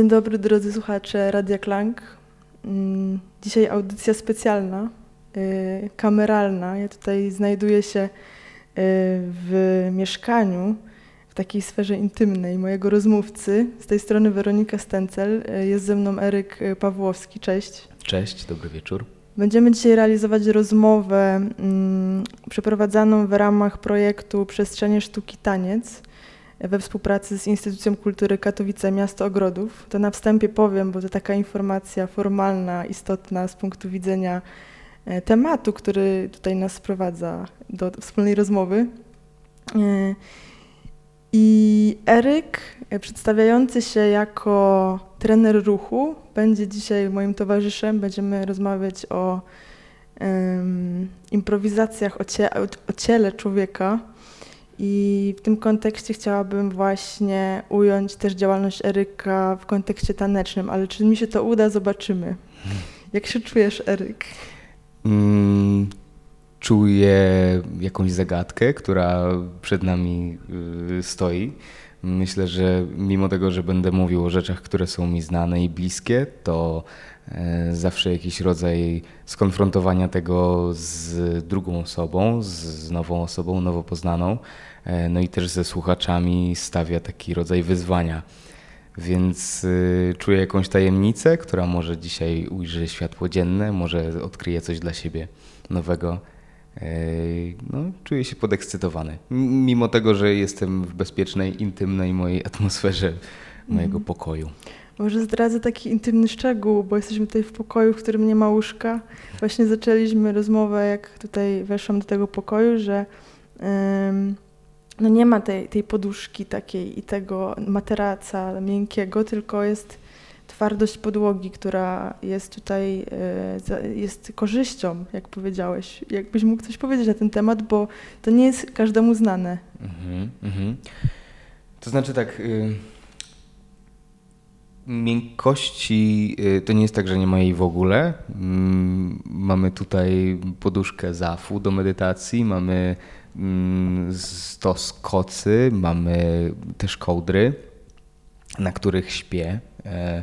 Dzień dobry drodzy słuchacze Radia Klang. Mm, Dzisiaj audycja specjalna, y, kameralna. Ja tutaj znajduję się y, w mieszkaniu, w takiej sferze intymnej mojego rozmówcy. Z tej strony Weronika Stencel, y, jest ze mną Eryk Pawłowski. Cześć. Cześć, dobry wieczór. Będziemy dzisiaj realizować rozmowę mm, przeprowadzaną w ramach projektu Przestrzenie Sztuki Taniec we współpracy z Instytucją Kultury Katowice Miasto Ogrodów. To na wstępie powiem, bo to taka informacja formalna, istotna z punktu widzenia e, tematu, który tutaj nas sprowadza do wspólnej rozmowy. E, I Eryk, e, przedstawiający się jako trener ruchu, będzie dzisiaj moim towarzyszem. Będziemy rozmawiać o em, improwizacjach, o, cie, o, o ciele człowieka. I w tym kontekście chciałabym właśnie ująć też działalność Eryka w kontekście tanecznym, ale czy mi się to uda, zobaczymy. Jak się czujesz, Eryk? Mm, czuję jakąś zagadkę, która przed nami y, stoi. Myślę, że mimo tego, że będę mówił o rzeczach, które są mi znane i bliskie, to e, zawsze jakiś rodzaj skonfrontowania tego z drugą osobą, z nową osobą, nowo poznaną, no i też ze słuchaczami stawia taki rodzaj wyzwania. Więc y, czuję jakąś tajemnicę, która może dzisiaj ujrzy światło dzienne, może odkryje coś dla siebie nowego. Ej, No, czuję się podekscytowany. Mimo tego, że jestem w bezpiecznej, intymnej mojej atmosferze mojego pokoju. Może zdradzę taki intymny szczegół, bo jesteśmy tutaj w pokoju, w którym nie ma łóżka. Właśnie zaczęliśmy rozmowę, jak tutaj weszłam do tego pokoju, że no nie ma tej, tej poduszki takiej i tego materaca miękkiego, tylko jest twardość podłogi, która jest tutaj, e, jest korzyścią, jak powiedziałeś. Jakbyś mógł coś powiedzieć na ten temat, bo to nie jest każdemu znane. Mhm, mhm. To znaczy tak. Y, miękkości y, to nie jest tak, że nie ma jej w ogóle. Mm, mamy tutaj poduszkę zafu do medytacji, mamy stos kocy, mamy też kołdry, na których śpię. E,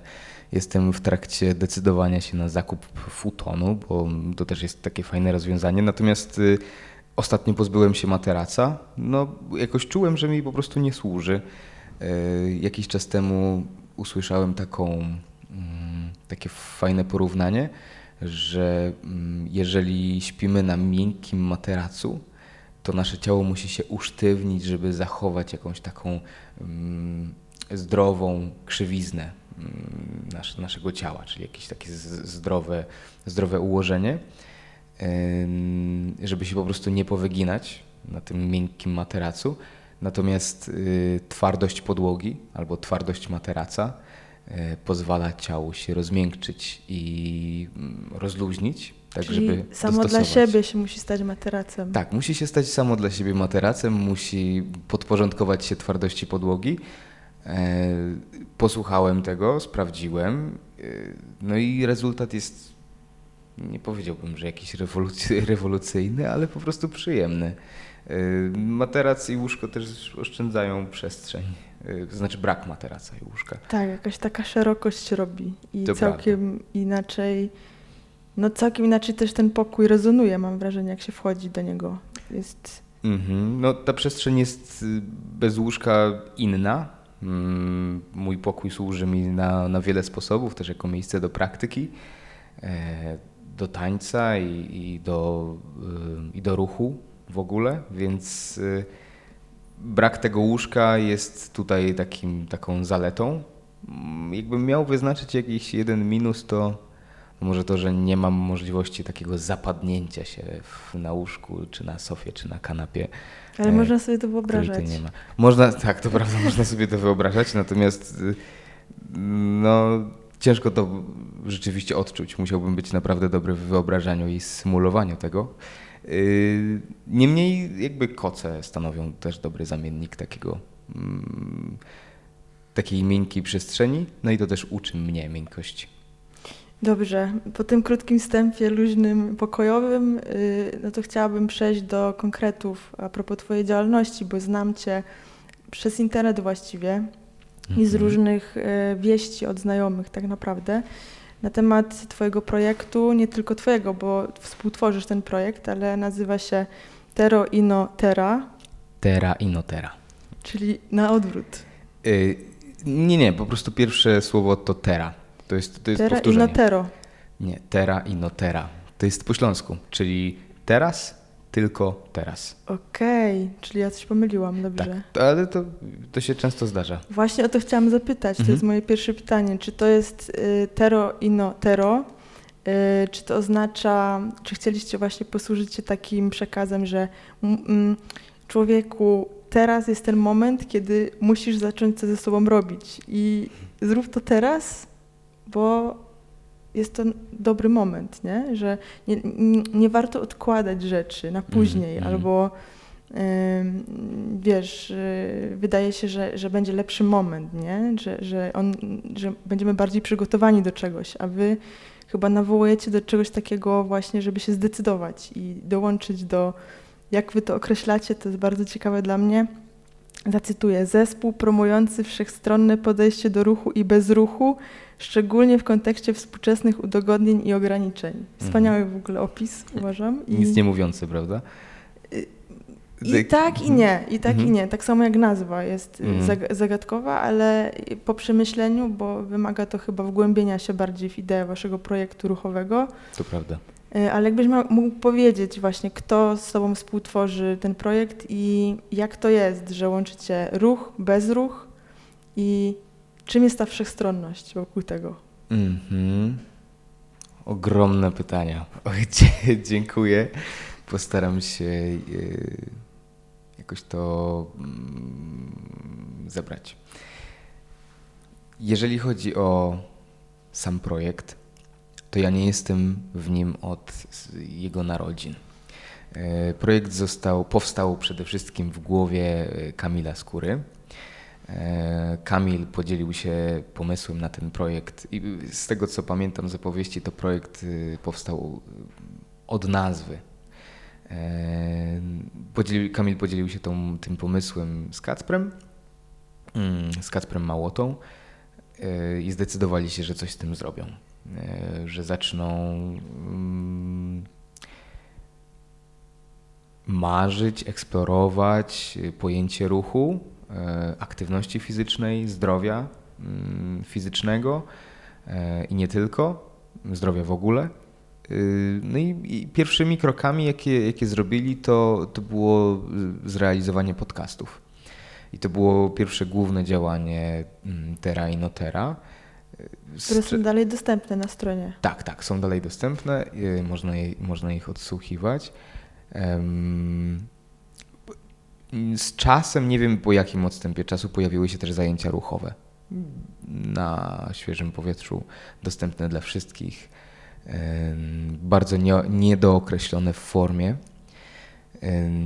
Jestem w trakcie decydowania się na zakup futonu, bo to też jest takie fajne rozwiązanie. Natomiast y, Ostatnio pozbyłem się materaca. No, jakoś czułem, że mi po prostu nie służy. E, Jakiś czas temu usłyszałem taką, mm, takie fajne porównanie, że mm, jeżeli śpimy na miękkim materacu, to nasze ciało musi się usztywnić, żeby zachować jakąś taką mm, zdrową krzywiznę mm, nasz, naszego ciała, czyli jakieś takie zdrowe, zdrowe ułożenie żeby się po prostu nie powyginać na tym miękkim materacu. Natomiast y, twardość podłogi albo twardość materaca y, pozwala ciału się rozmiękczyć i mm, rozluźnić, tak Czyli żeby samo dla siebie się musi stać materacem. Tak, musi się stać samo dla siebie materacem, musi podporządkować się twardości podłogi. E, Posłuchałem tego, sprawdziłem, e, no i rezultat jest, nie powiedziałbym, że jakiś rewolucy, rewolucyjny, ale po prostu przyjemny. E, Materac i łóżko też oszczędzają przestrzeń, e, to znaczy brak materaca i łóżka. Tak, jakaś taka szerokość robi i To całkiem inaczej, no całkiem inaczej też ten pokój rezonuje, mam wrażenie, jak się wchodzi do niego. Jest, Mhm. No, ta przestrzeń jest y, bez łóżka inna. Mm, Mój pokój służy mi na, na wiele sposobów, też jako miejsce do praktyki, e, do tańca i, i, do, y, i do ruchu w ogóle, więc y, brak tego łóżka jest tutaj takim, taką zaletą. Mm, Jakbym miał wyznaczyć jakiś jeden minus, to może to, że nie mam możliwości takiego zapadnięcia się w, na łóżku, czy na sofie, czy na kanapie. ale e, można sobie to wyobrażać. nie ma. Można, tak, to prawda, można sobie to wyobrażać, natomiast y, no, ciężko to rzeczywiście odczuć. Musiałbym być naprawdę dobry w wyobrażaniu i symulowaniu tego. Y, Niemniej jakby koce stanowią też dobry zamiennik takiego mm, takiej miękkiej przestrzeni, no i to też uczy mnie miękkości. Dobrze, po tym krótkim wstępie luźnym, pokojowym, y, no to chciałabym przejść do konkretów a propos Twojej działalności, bo znam Cię przez internet właściwie i z Mhm. różnych e, wieści od znajomych tak naprawdę na temat Twojego projektu, nie tylko Twojego, bo współtworzysz ten projekt, ale nazywa się Tero Ino Terra, Tera i notera. czyli na odwrót. Y, nie, nie, po prostu pierwsze słowo to tera. To jest, to jest Terra powtórzenie. Ino Tero. Nie, tera i notera. To jest po śląsku, czyli teraz, tylko teraz. Okej, czyli ja coś pomyliłam, Tak, dobrze. to, ale to, to się często zdarza. Właśnie o to chciałam zapytać. To Mhm. jest moje pierwsze pytanie. Czy to jest y, tero ino tero? Y, czy to oznacza, czy chcieliście właśnie posłużyć się takim przekazem, że mm, mm, człowieku, teraz jest ten moment, kiedy musisz zacząć coś ze sobą robić i zrób to teraz, bo jest to dobry moment, nie? Że nie, nie, nie warto odkładać rzeczy na później mhm. albo ym, wiesz, y, wydaje się, że, że będzie lepszy moment, nie? Że, że, on, że będziemy bardziej przygotowani do czegoś, a wy chyba nawołujecie do czegoś takiego właśnie, żeby się zdecydować i dołączyć do, jak wy to określacie, to jest bardzo ciekawe dla mnie. Zacytuję, zespół promujący wszechstronne podejście do ruchu i bezruchu, szczególnie w kontekście współczesnych udogodnień i ograniczeń. Wspaniały w ogóle opis, uważam. I- Nic nie mówiący, prawda? i tak i nie, i tak Mhm. i nie. Tak samo jak nazwa jest y, Mhm. zag- zagadkowa, ale po przemyśleniu, bo wymaga to chyba wgłębienia się bardziej w ideę waszego projektu ruchowego. To prawda. Y, Ale jakbyś mógł powiedzieć właśnie, kto z tobą współtworzy ten projekt i jak to jest, że łączycie ruch, bezruch i czym jest ta wszechstronność wokół tego? Mhm. Ogromne pytania. Oj, dziękuję. Postaram się y, jakoś to mm, zebrać. Jeżeli chodzi o sam projekt, to ja nie jestem w nim od jego narodzin. E, Projekt został, powstał przede wszystkim w głowie e, Kamila Skóry. E, Kamil podzielił się pomysłem na ten projekt i y, z tego co pamiętam z opowieści, to projekt y, powstał y, od nazwy. E, Podzielił, Kamil podzielił się tą, tym pomysłem z Kacprem, mm, z Kacprem Małotą e, i zdecydowali się, że coś z tym zrobią. E, Że zaczną mm, marzyć, eksplorować y, pojęcie ruchu, aktywności fizycznej, zdrowia mm, fizycznego e, i nie tylko, zdrowia w ogóle. Y, No i, i pierwszymi krokami, jakie, jakie zrobili, to, to było zrealizowanie podcastów. I to było pierwsze główne działanie mm, Terra i Notera. Które są dalej dostępne na stronie. tak, tak, są dalej dostępne, można, je, można ich odsłuchiwać. Z czasem, nie wiem po jakim odstępie czasu, pojawiły się też zajęcia ruchowe na świeżym powietrzu, dostępne dla wszystkich, bardzo nie, niedookreślone w formie.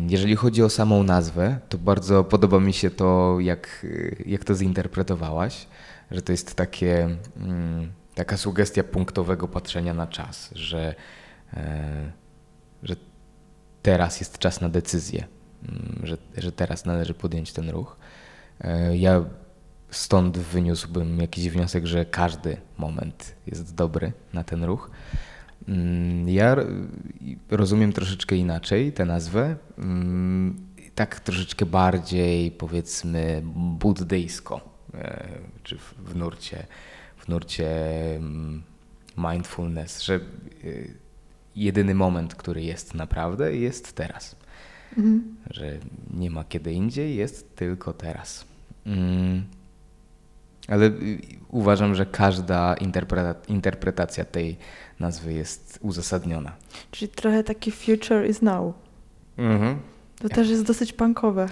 Jeżeli chodzi o samą nazwę, to bardzo podoba mi się to, jak, jak to zinterpretowałaś, że to jest takie, mm, taka sugestia punktowego patrzenia na czas, że, e, że teraz jest czas na decyzję, że, że teraz należy podjąć ten ruch. E, Ja stąd wyniósłbym jakiś wniosek, że każdy moment jest dobry na ten ruch. Mm, Ja rozumiem troszeczkę inaczej tę nazwę. Mm, Tak troszeczkę bardziej powiedzmy buddyjsko, e, czy w, nurcie, w nurcie mm, mindfulness, że y, jedyny moment, który jest naprawdę, jest teraz. Mhm. Że nie ma kiedy indziej, jest tylko teraz. Mm. Ale y, uważam, że każda interpreta- interpretacja tej nazwy jest uzasadniona. Czyli trochę taki future is now. Mhm. To też jest dosyć punkowe.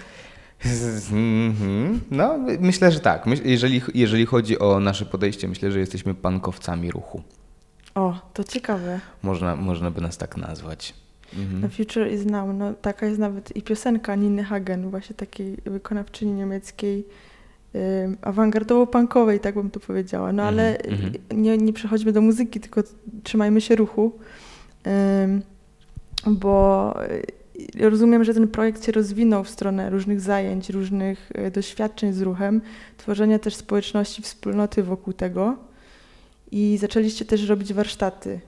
Mhm. No, my- myślę, że tak. Jeżeli, jeżeli chodzi o nasze podejście, myślę, że jesteśmy pankowcami ruchu. O, to ciekawe. Można, można by nas tak nazwać. Mhm. No Future is Now, no taka jest nawet i piosenka Niny Hagen, właśnie takiej wykonawczyni niemieckiej, ym, awangardowo-punkowej, tak bym to powiedziała. No ale Mhm, mhm. nie, nie przechodźmy do muzyki, tylko trzymajmy się ruchu, bo y, rozumiem, że ten projekt się rozwinął w stronę różnych zajęć, różnych e, doświadczeń z ruchem, tworzenia też społeczności, wspólnoty wokół tego. I zaczęliście też robić warsztaty,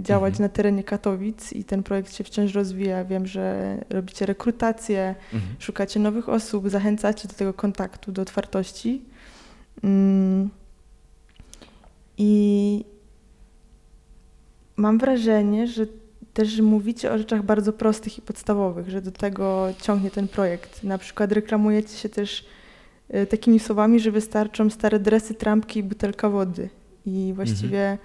działać Mhm. na terenie Katowic i ten projekt się wciąż rozwija. Wiem, że robicie rekrutację, Mhm. szukacie nowych osób, zachęcacie do tego kontaktu, do otwartości. Mm. I mam wrażenie, że też mówicie o rzeczach bardzo prostych i podstawowych, że do tego ciągnie ten projekt. Na przykład reklamujecie się też y, takimi słowami, że wystarczą stare dresy, trampki i butelka wody. I właściwie y,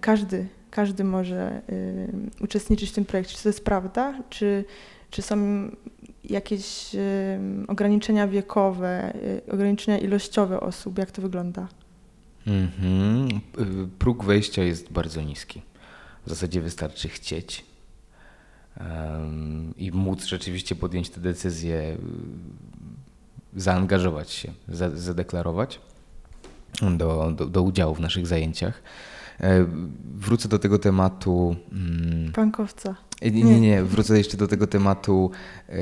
każdy, każdy może y, uczestniczyć w tym projekcie. Czy to jest prawda? Czy, czy są jakieś y, ograniczenia wiekowe, ograniczenia ilościowe osób? Jak to wygląda? Mhm. Y, Próg wejścia jest bardzo niski. W zasadzie wystarczy chcieć i móc rzeczywiście podjąć tę decyzję, zaangażować się, za- zadeklarować do, do, do udziału w naszych zajęciach. E, Wrócę do tego tematu. mm, Pankowca. nie, nie, nie, wrócę jeszcze do tego tematu e,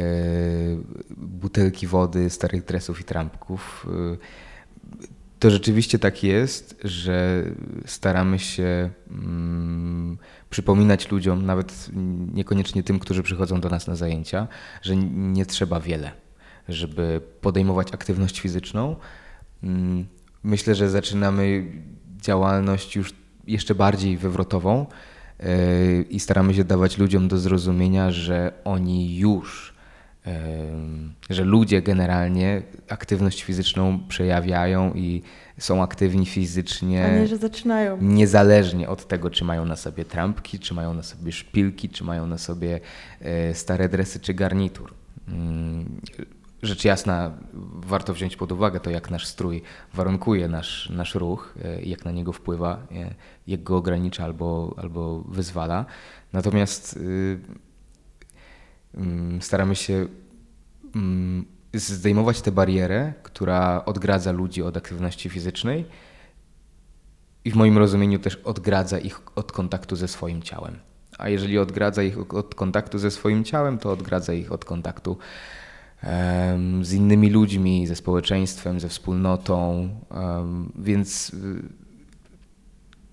butelki wody, starych dresów i trampków. E, to rzeczywiście tak jest, że staramy się mm, przypominać ludziom, nawet niekoniecznie tym, którzy przychodzą do nas na zajęcia, że nie trzeba wiele, żeby podejmować aktywność fizyczną. Mm, Myślę, że zaczynamy działalność już jeszcze bardziej wywrotową yy, i staramy się dawać ludziom do zrozumienia, że oni już, yy, że ludzie generalnie aktywność fizyczną przejawiają i są aktywni fizycznie. A nie, że zaczynają. Niezależnie od tego, czy mają na sobie trampki, czy mają na sobie szpilki, czy mają na sobie e, stare dresy, czy garnitur. Rzecz jasna, warto wziąć pod uwagę to, jak nasz strój warunkuje nasz, nasz ruch, e, jak na niego wpływa, e, jak go ogranicza albo, albo wyzwala. Natomiast y, mm, staramy się mm, zdejmować tę barierę, która odgradza ludzi od aktywności fizycznej i w moim rozumieniu też odgradza ich od kontaktu ze swoim ciałem. A jeżeli odgradza ich od kontaktu ze swoim ciałem, to odgradza ich od kontaktu z innymi ludźmi, ze społeczeństwem, ze wspólnotą. Więc y,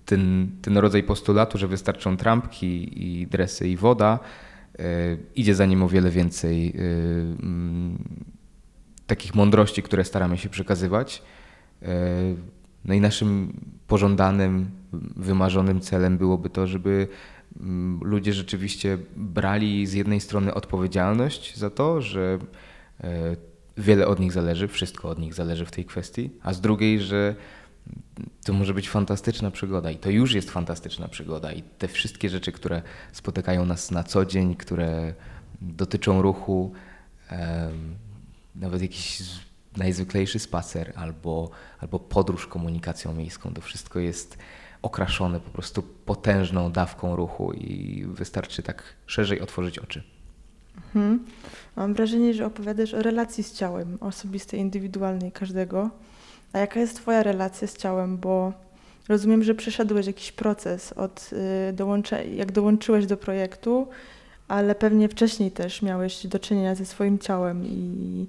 ten, ten rodzaj postulatu, że wystarczą trampki i dresy i woda, y, idzie za nim o wiele więcej y, mm, takich mądrości, które staramy się przekazywać. No i naszym pożądanym, wymarzonym celem byłoby to, żeby mm, ludzie rzeczywiście brali z jednej strony odpowiedzialność za to, że wiele od nich zależy, wszystko od nich zależy w tej kwestii, a z drugiej, że to może być fantastyczna przygoda i to już jest fantastyczna przygoda i te wszystkie rzeczy, które spotykają nas na co dzień, które dotyczą ruchu, nawet jakiś najzwyklejszy spacer albo, albo podróż komunikacją miejską, to wszystko jest okraszone po prostu potężną dawką ruchu i wystarczy tak szerzej otworzyć oczy. Mhm. Mam wrażenie, że opowiadasz o relacji z ciałem, osobistej, indywidualnej każdego. A jaka jest Twoja relacja z ciałem? Bo rozumiem, że przeszedłeś jakiś proces od y, dołącze, jak dołączyłeś do projektu, ale pewnie wcześniej też miałeś do czynienia ze swoim ciałem i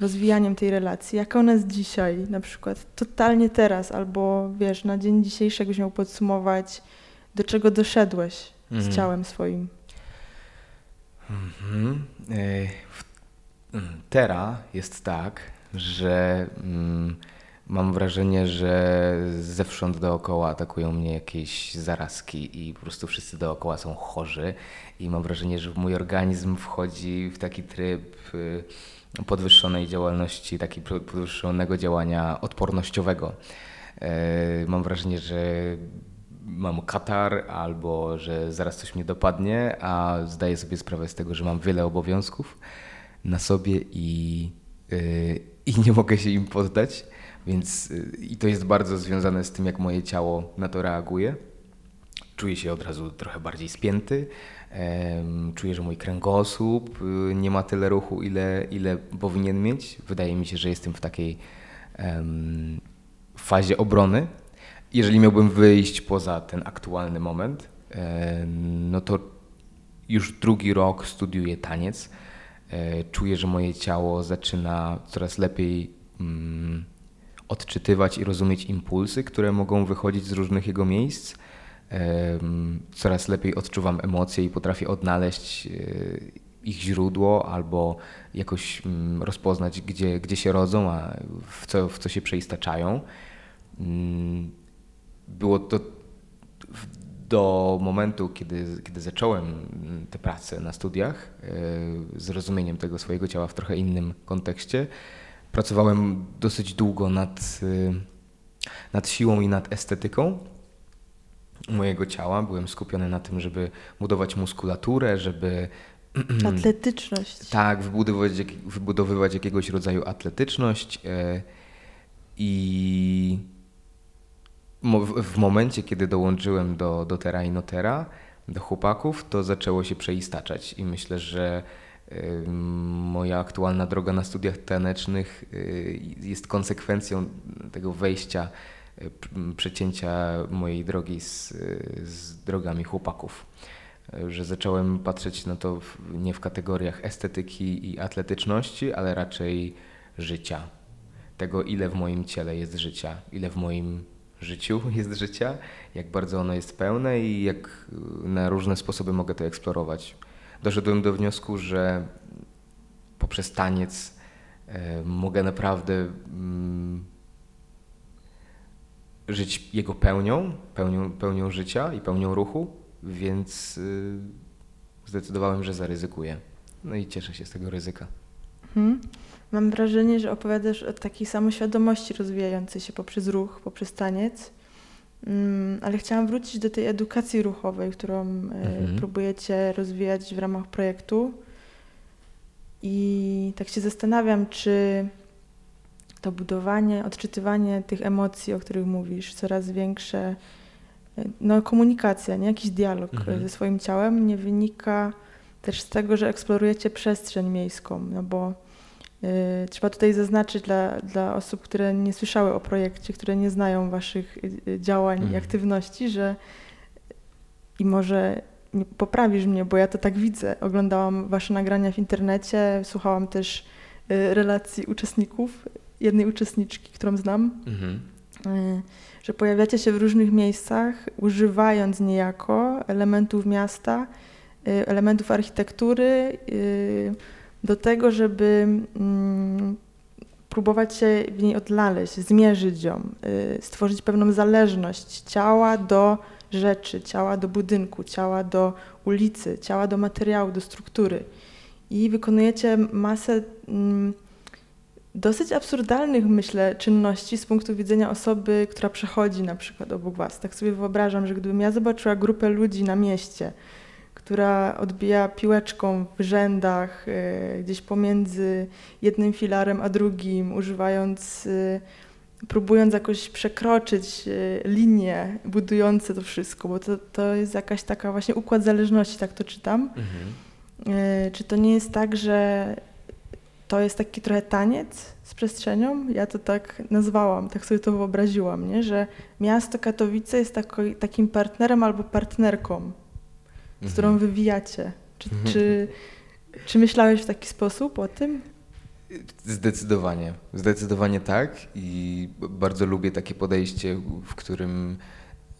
rozwijaniem tej relacji. Jaka ona jest dzisiaj, na przykład totalnie teraz, albo wiesz, na dzień dzisiejszy, jakbyś miał podsumować, do czego doszedłeś z Mhm. ciałem swoim? Mhm. E, mm, Teraz jest tak, że mm, mam wrażenie, że zewsząd dookoła atakują mnie jakieś zarazki i po prostu wszyscy dookoła są chorzy i mam wrażenie, że mój organizm wchodzi w taki tryb y, podwyższonej działalności, taki podwyższonego działania odpornościowego. E, Mam wrażenie, że mam katar albo że zaraz coś mnie dopadnie, a zdaję sobie sprawę z tego, że mam wiele obowiązków na sobie i, yy, i nie mogę się im poddać. Więc yy, i to jest bardzo związane z tym, jak moje ciało na to reaguje. Czuję się od razu trochę bardziej spięty. Czuję, że mój kręgosłup y, nie ma tyle ruchu, ile, ile powinien mieć. Wydaje mi się, że jestem w takiej fazie obrony. Jeżeli miałbym wyjść poza ten aktualny moment, e, no to już drugi rok studiuję taniec. E, czuję, że moje ciało zaczyna coraz lepiej mm, odczytywać i rozumieć impulsy, które mogą wychodzić z różnych jego miejsc. Coraz lepiej odczuwam emocje i potrafię odnaleźć e, ich źródło albo jakoś mm, rozpoznać, gdzie, gdzie się rodzą, a w co, w co się przeistaczają. Było to do momentu, kiedy, kiedy zacząłem tę pracę na studiach, e, z rozumieniem tego swojego ciała w trochę innym kontekście, pracowałem dosyć długo nad, e, nad siłą i nad estetyką mojego ciała. Byłem skupiony na tym, żeby budować muskulaturę, żeby. Atletyczność. Tak, wybudowywać, wybudowywać jakiegoś rodzaju atletyczność. E, I w momencie, kiedy dołączyłem do, do Notera, do chłopaków, to zaczęło się przeistaczać i myślę, że moja aktualna droga na studiach tanecznych y, jest konsekwencją tego wejścia, y, przecięcia mojej drogi z, z drogami chłopaków. Że zacząłem patrzeć na to nie w kategoriach estetyki i atletyczności, ale raczej życia. Tego, ile w moim ciele jest życia, ile w moim życiu jest życia, jak bardzo ono jest pełne i jak na różne sposoby mogę to eksplorować. Doszedłem do wniosku, że poprzez taniec e, mogę naprawdę mm, żyć jego pełnią, pełnią, pełnią życia i pełnią ruchu, więc y, zdecydowałem, że zaryzykuję. No i cieszę się z tego ryzyka. Hmm. Mam wrażenie, że opowiadasz o takiej samoświadomości rozwijającej się poprzez ruch, poprzez taniec. Mm, ale chciałam wrócić do tej edukacji ruchowej, którą e, mhm. próbujecie rozwijać w ramach projektu. I tak się zastanawiam, czy to budowanie, odczytywanie tych emocji, o których mówisz, coraz większe, e, no komunikacja, nie jakiś dialog mhm. ze swoim ciałem, nie wynika też z tego, że eksplorujecie przestrzeń miejską, no bo trzeba tutaj zaznaczyć dla, dla osób, które nie słyszały o projekcie, które nie znają Waszych y, y, działań mhm. i aktywności, że i może poprawisz mnie, bo ja to tak widzę. Oglądałam Wasze nagrania w internecie, słuchałam też relacji uczestników, jednej uczestniczki, którą znam, mhm. że pojawiacie się w różnych miejscach, używając niejako elementów miasta, elementów architektury do tego, żeby mm, próbować się w niej odnaleźć, zmierzyć ją, y, stworzyć pewną zależność ciała do rzeczy, ciała do budynku, ciała do ulicy, ciała do materiału, do struktury. I wykonujecie masę mm, dosyć absurdalnych, myślę, czynności z punktu widzenia osoby, która przechodzi na przykład obok Was. Tak sobie wyobrażam, że gdybym ja zobaczyła grupę ludzi na mieście, która odbija piłeczką w rzędach, e, gdzieś pomiędzy jednym filarem a drugim, używając, e, próbując jakoś przekroczyć e, linie budujące to wszystko, bo to, to jest jakaś taka właśnie układ zależności, tak to czytam. Mhm. Czy to nie jest tak, że to jest taki trochę taniec z przestrzenią? Ja to tak nazwałam, tak sobie to wyobraziłam, nie? że miasto Katowice jest takim partnerem albo partnerką z którą mhm. wywijacie. Czy, mhm. czy, czy myślałeś w taki sposób o tym? Zdecydowanie. Zdecydowanie tak i bardzo lubię takie podejście, w którym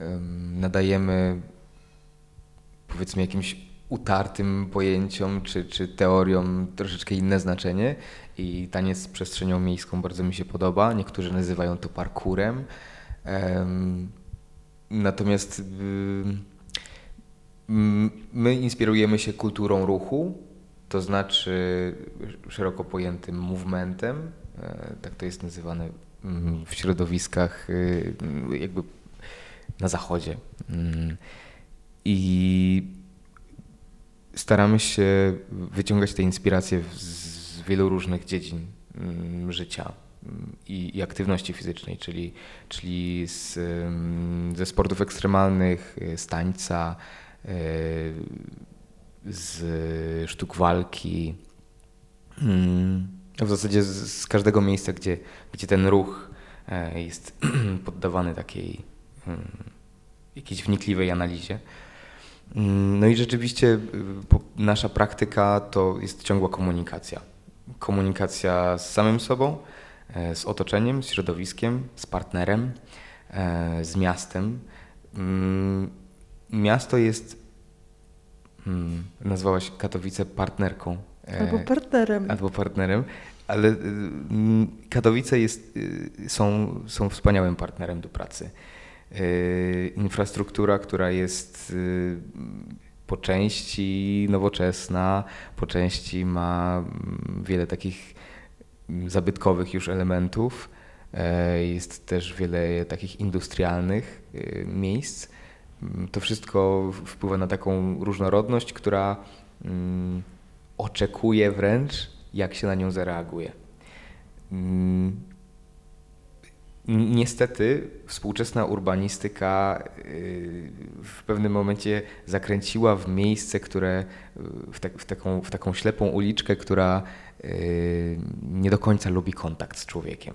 um, nadajemy powiedzmy jakimś utartym pojęciom czy, czy teoriom troszeczkę inne znaczenie i taniec z przestrzenią miejską bardzo mi się podoba. Niektórzy nazywają to parkurem. Um, natomiast My inspirujemy się kulturą ruchu, to znaczy szeroko pojętym movementem, e, tak to jest nazywane w środowiskach e, jakby na zachodzie. Mm. I staramy się wyciągać te inspiracje z wielu różnych dziedzin mm, życia i, i aktywności fizycznej, czyli, czyli z, ze sportów ekstremalnych, z tańca, z sztuk walki. Mm, w zasadzie z, każdego miejsca, gdzie, gdzie ten ruch e, jest poddawany takiej mm, jakiejś wnikliwej analizie. Mm, no i rzeczywiście y, nasza praktyka to jest ciągła komunikacja. Komunikacja z samym sobą, e, z otoczeniem, z środowiskiem, z partnerem, e, z miastem. Miasto jest, hmm, nazwałaś Katowice partnerką. E, albo partnerem. Albo partnerem, ale mm, Katowice jest, są, są wspaniałym partnerem do pracy. Y, infrastruktura, która jest y, po części nowoczesna, po części ma mm, wiele takich mm, zabytkowych już elementów. E, jest też wiele takich industrialnych y, miejsc. Mm, to wszystko wpływa na taką różnorodność, która oczekuje wręcz, jak się na nią zareaguje. Niestety współczesna urbanistyka y, w pewnym momencie zakręciła w miejsce, które w, tak, w, taką, w taką ślepą uliczkę, która y, nie do końca lubi kontakt z człowiekiem.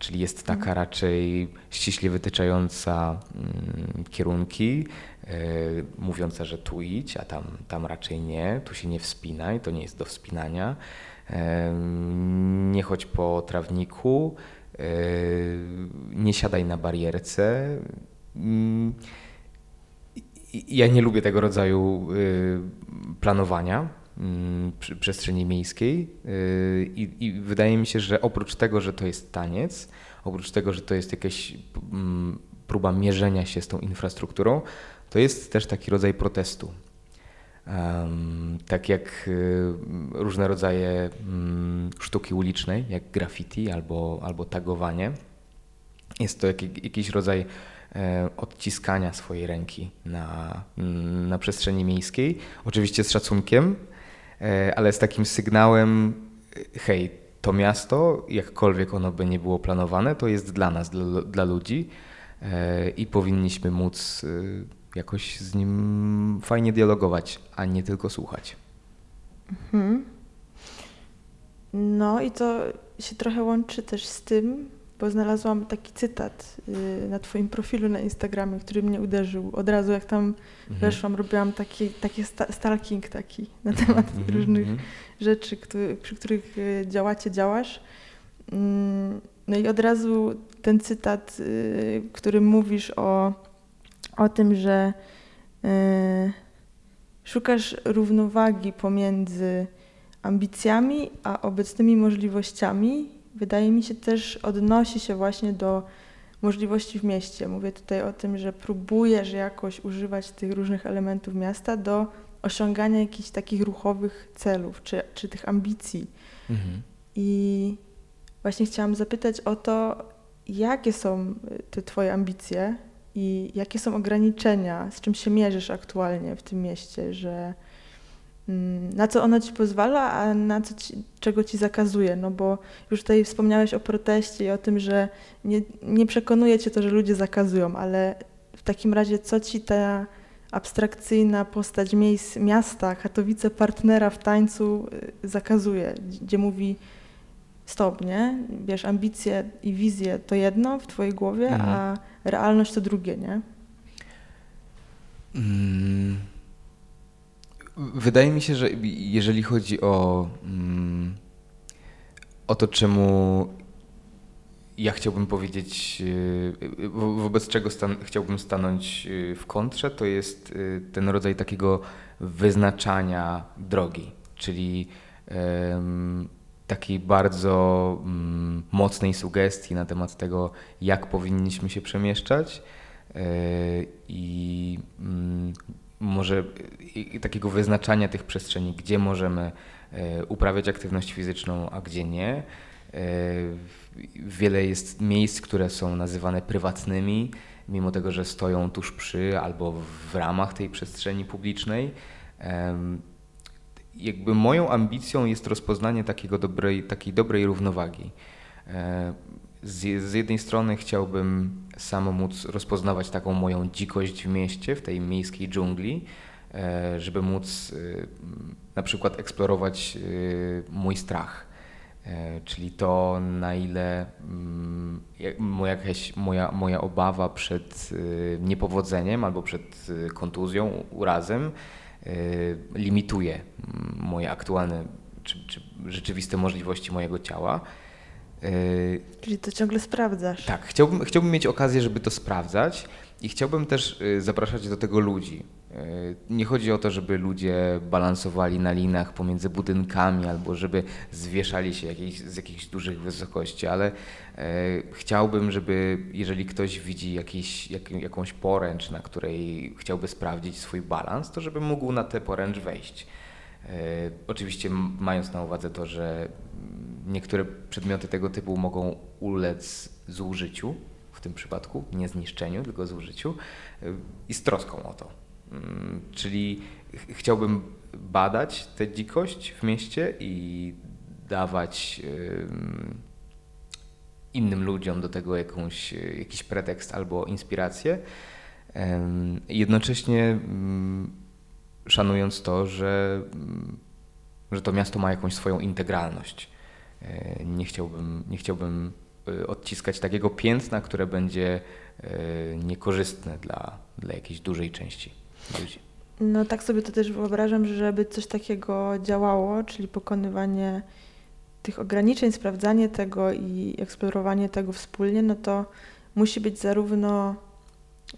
Czyli jest taka mhm. raczej ściśle wytyczająca mm, kierunki, mówiąca, że tu idź, a tam, tam raczej nie, tu się nie wspinaj, to nie jest do wspinania. Nie chodź po trawniku, Yy, nie siadaj na barierce. Mm, ja nie lubię tego rodzaju yy, planowania przestrzeni miejskiej yy, I, i wydaje mi się, że oprócz tego, że to jest taniec, oprócz tego, że to jest jakaś mm, próba mierzenia się z tą infrastrukturą, to jest też taki rodzaj protestu. Tak jak y, różne rodzaje um, sztuki ulicznej, jak graffiti albo, albo tagowanie. Jest to jak, jakiś rodzaj e, odciskania swojej ręki na, na przestrzeni miejskiej. Oczywiście z szacunkiem, ale z takim sygnałem, hej, to miasto, jakkolwiek ono by nie było planowane, to jest dla nas, dla, dla ludzi e, i powinniśmy móc jakoś z nim fajnie dialogować, a nie tylko słuchać. Mhm. No i to się trochę łączy też z tym, bo znalazłam taki cytat y, na Twoim profilu na Instagramie, który mnie uderzył. Od razu jak tam mhm. weszłam, robiłam taki, taki stalking taki na mhm, temat mhm. różnych mhm. rzeczy, który, przy których y, działacie, działasz. Mm, no i od razu ten cytat, y, w którym mówisz o o tym, że y, szukasz równowagi pomiędzy ambicjami a obecnymi możliwościami, wydaje mi się też odnosi się właśnie do możliwości w mieście. Mówię tutaj o tym, że próbujesz jakoś używać tych różnych elementów miasta do osiągania jakichś takich ruchowych celów czy, czy tych ambicji. Mhm. I właśnie chciałam zapytać o to, jakie są te Twoje ambicje i jakie są ograniczenia, z czym się mierzysz aktualnie w tym mieście, że na co ono ci pozwala, a na co ci, czego ci zakazuje? No bo już tutaj wspomniałeś o proteście i o tym, że nie, nie przekonuje cię to, że ludzie zakazują, ale w takim razie co ci ta abstrakcyjna postać miejsc, miasta, Katowice partnera w tańcu y, zakazuje, gdzie mówi stop, nie? Wiesz, ambicje i wizje to jedno w twojej głowie, mhm. a realność to drugie, nie? Mm. Wydaje mi się, że jeżeli chodzi o, mm, o to, czemu ja chciałbym powiedzieć, y, wobec czego stan chciałbym stanąć y, w kontrze, to jest y, ten rodzaj takiego wyznaczania drogi, czyli um, takiej bardzo mm, mocnej sugestii na temat tego, jak powinniśmy się przemieszczać i mm, może takiego wyznaczania tych przestrzeni, gdzie możemy yy, uprawiać aktywność fizyczną, a gdzie nie. Yy, wiele jest miejsc, które są nazywane prywatnymi, mimo tego, że stoją tuż przy albo w ramach tej przestrzeni publicznej jakby moją ambicją jest rozpoznanie takiego dobrej, takiej dobrej równowagi. E, z, z jednej strony chciałbym samo móc rozpoznawać taką moją dzikość w mieście, w tej miejskiej dżungli, e, żeby móc e, na przykład eksplorować mój strach. E, czyli to, na ile mm, moja, jakaś, moja, moja obawa przed niepowodzeniem albo przed kontuzją, urazem limituje mm, moje aktualne czy, czy rzeczywiste możliwości mojego ciała. Czyli to ciągle sprawdzasz. Tak, chciałbym, chciałbym mieć okazję, żeby to sprawdzać i chciałbym też zapraszać do tego ludzi. E, nie chodzi o to, żeby ludzie balansowali na linach pomiędzy budynkami albo żeby zwieszali się jakiejś, z jakichś dużych wysokości, ale e, chciałbym, żeby jeżeli ktoś widzi jakiś, jak, jakąś poręcz, na której chciałby sprawdzić swój balans, to żeby mógł na tę poręcz wejść. E, oczywiście mając na uwadze to, że niektóre przedmioty tego typu mogą ulec zużyciu, w tym przypadku nie zniszczeniu, tylko zużyciu i z troską o to. Mm, czyli chciałbym badać tę dzikość w mieście i dawać innym ludziom do tego jakąś, jakiś pretekst albo inspirację. Jednocześnie szanując to, że, mm, że to miasto ma jakąś swoją integralność. E, nie chciałbym, nie chciałbym e, odciskać takiego piętna, które będzie e, niekorzystne dla, dla jakiejś dużej części ludzi. No tak sobie to też wyobrażam, że żeby coś takiego działało, czyli pokonywanie tych ograniczeń, sprawdzanie tego i eksplorowanie tego wspólnie, no to musi być zarówno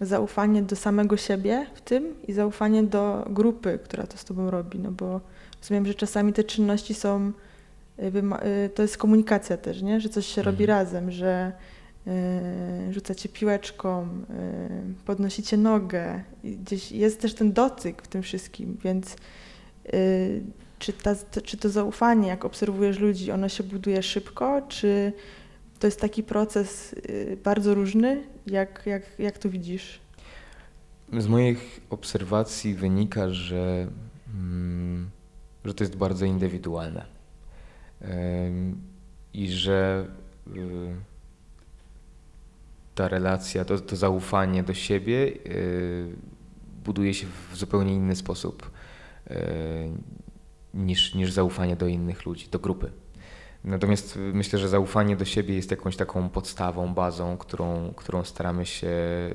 zaufanie do samego siebie w tym i zaufanie do grupy, która to z tobą robi, no bo rozumiem, że czasami te czynności są, y, y, to jest komunikacja też, nie? że coś się mhm. robi razem, że Y, rzucacie piłeczką, y, podnosicie nogę. Gdzieś jest też ten dotyk w tym wszystkim, więc y, czy, ta, czy to zaufanie, jak obserwujesz ludzi, ono się buduje szybko, czy to jest taki proces bardzo różny? Jak, jak, jak to widzisz? Z moich obserwacji wynika, że, mm, że to jest bardzo indywidualne i że ta relacja, to, to zaufanie do siebie yy, buduje się w zupełnie inny sposób niż, niż zaufanie do innych ludzi, do grupy. Natomiast myślę, że zaufanie do siebie jest jakąś taką podstawą, bazą, którą, którą staramy się yy,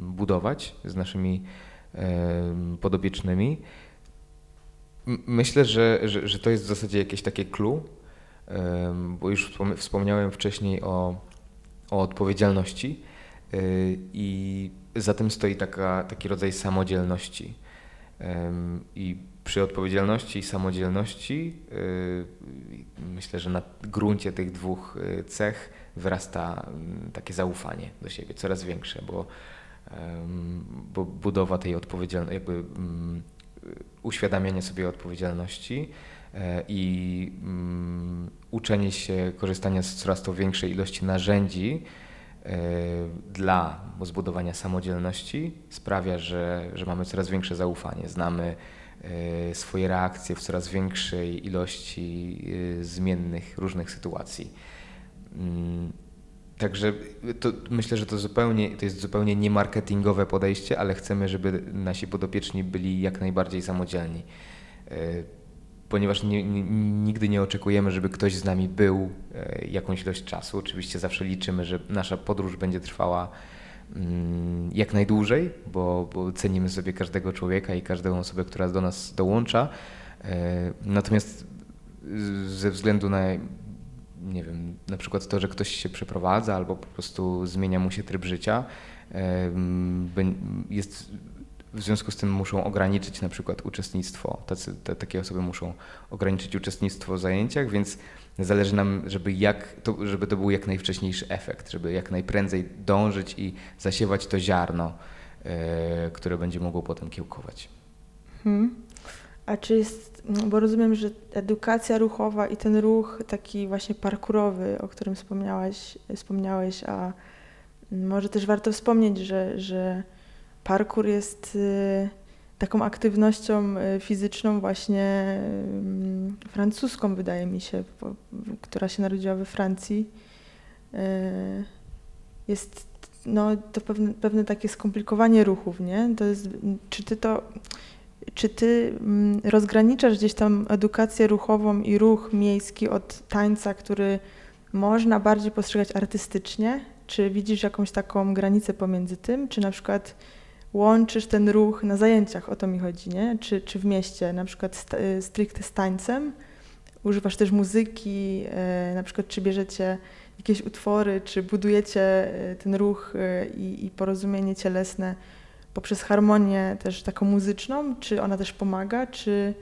budować z naszymi podobiecznymi. Myślę, że, że, że to jest w zasadzie jakieś takie clue, bo już wspomniałem wcześniej o o odpowiedzialności y, i za tym stoi taka, taki rodzaj samodzielności. I przy odpowiedzialności i samodzielności y, myślę, że na gruncie tych dwóch y, cech wyrasta mm, takie zaufanie do siebie, coraz większe, bo, bo budowa tej odpowiedzialności, jakby mm, uświadamianie sobie odpowiedzialności e, i mm, uczenie się korzystania z coraz to większej ilości narzędzi e, dla zbudowania samodzielności sprawia, że, że mamy coraz większe zaufanie, znamy swoje reakcje w coraz większej ilości zmiennych, różnych sytuacji. Mm, także to, myślę, że to, zupełnie, to jest zupełnie niemarketingowe podejście, ale chcemy, żeby nasi podopieczni byli jak najbardziej samodzielni ponieważ nie, nigdy nie oczekujemy, żeby ktoś z nami był e, jakąś ilość czasu. Oczywiście zawsze liczymy, że nasza podróż będzie trwała jak najdłużej, bo, bo cenimy sobie każdego człowieka i każdą osobę, która do nas dołącza. E, natomiast ze względu na nie wiem, na przykład to, że ktoś się przeprowadza albo po prostu zmienia mu się tryb życia, e, jest w związku z tym muszą ograniczyć na przykład uczestnictwo. Tacy, te, takie osoby muszą ograniczyć uczestnictwo w zajęciach, więc zależy nam, żeby, jak, to, żeby to był jak najwcześniejszy efekt, żeby jak najprędzej dążyć i zasiewać to ziarno, e, które będzie mogło potem kiełkować. Hmm. A czy jest, no, bo rozumiem, że edukacja ruchowa i ten ruch taki właśnie parkurowy, o którym wspomniałeś, wspomniałeś a może też warto wspomnieć, że, że parkour jest y, taką aktywnością y, fizyczną właśnie y, francuską, wydaje mi się, która się narodziła we Francji. Jest no, to pewne, pewne takie skomplikowanie ruchów, nie? To jest, czy ty to, czy ty mm, rozgraniczasz gdzieś tam edukację ruchową i ruch miejski od tańca, który można bardziej postrzegać artystycznie? Czy widzisz jakąś taką granicę pomiędzy tym? Czy na przykład łączysz ten ruch na zajęciach, o to mi chodzi, nie? Czy, czy w mieście, na przykład st- y, stricte z tańcem? Używasz też muzyki, e, na przykład czy bierzecie jakieś utwory, czy budujecie e, ten ruch i, i porozumienie cielesne poprzez harmonię też taką muzyczną, czy ona też pomaga, czy,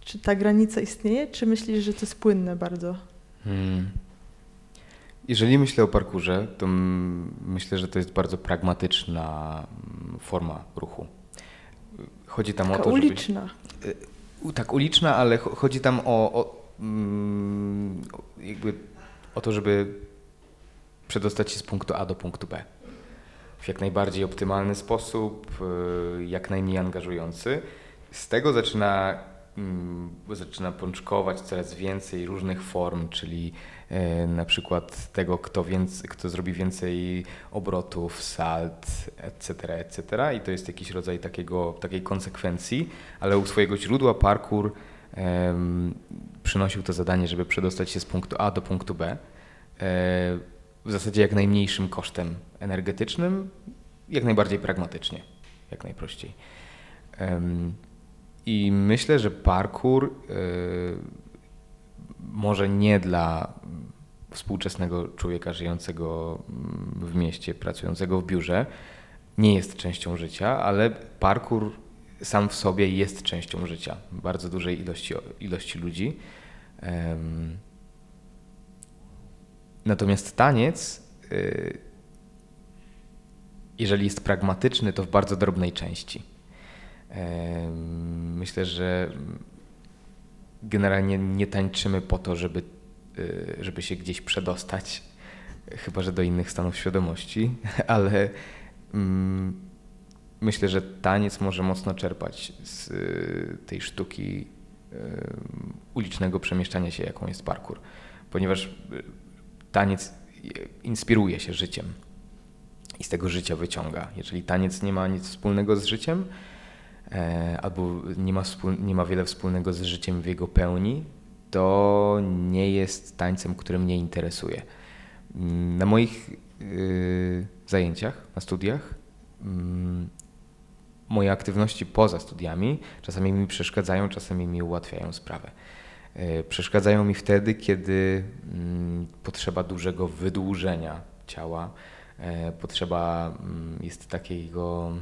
czy ta granica istnieje, czy myślisz, że to jest płynne bardzo? Hmm. Jeżeli myślę o parkurze, to myślę, że to jest bardzo pragmatyczna forma ruchu. Chodzi tam Taka o to, żeby... uliczna. U- Tak, uliczna, ale cho- chodzi tam o, o, jakby o to, żeby przedostać się z punktu A do punktu B w jak najbardziej optymalny sposób, y, jak najmniej angażujący. Z tego zaczyna, zaczyna pączkować coraz więcej różnych form, czyli e, na przykład tego, kto, więcej, kto zrobi więcej obrotów, salt, etc., etc. I to jest jakiś rodzaj takiego, takiej konsekwencji, ale u swojego źródła parkour em, przynosił to zadanie, żeby przedostać się z punktu A do punktu B. E, w zasadzie jak najmniejszym kosztem energetycznym, jak najbardziej pragmatycznie, jak najprościej. Em, I myślę, że parkour e, może nie dla współczesnego człowieka żyjącego mm, w mieście, pracującego w biurze, nie jest częścią życia, ale parkour sam w sobie jest częścią życia bardzo dużej ilości, ilości ludzi. Natomiast taniec, y, jeżeli jest pragmatyczny, to w bardzo drobnej części. Myślę, że generalnie nie tańczymy po to, żeby, y, żeby się gdzieś przedostać, chyba że do innych stanów świadomości, ale mm, myślę, że taniec może mocno czerpać z y, tej sztuki y, ulicznego przemieszczania się, jaką jest parkour, ponieważ taniec inspiruje się życiem i z tego życia wyciąga. Jeżeli taniec nie ma nic wspólnego z życiem, albo nie ma, wspól, nie ma wiele wspólnego z życiem w jego pełni, to nie jest tańcem, który mnie interesuje. Mm, Na moich y, zajęciach, na studiach, mm, moje aktywności poza studiami czasami mi przeszkadzają, czasami mi ułatwiają sprawę. E, Przeszkadzają mi wtedy, kiedy mm, potrzeba dużego wydłużenia ciała, e, potrzeba jest takiego,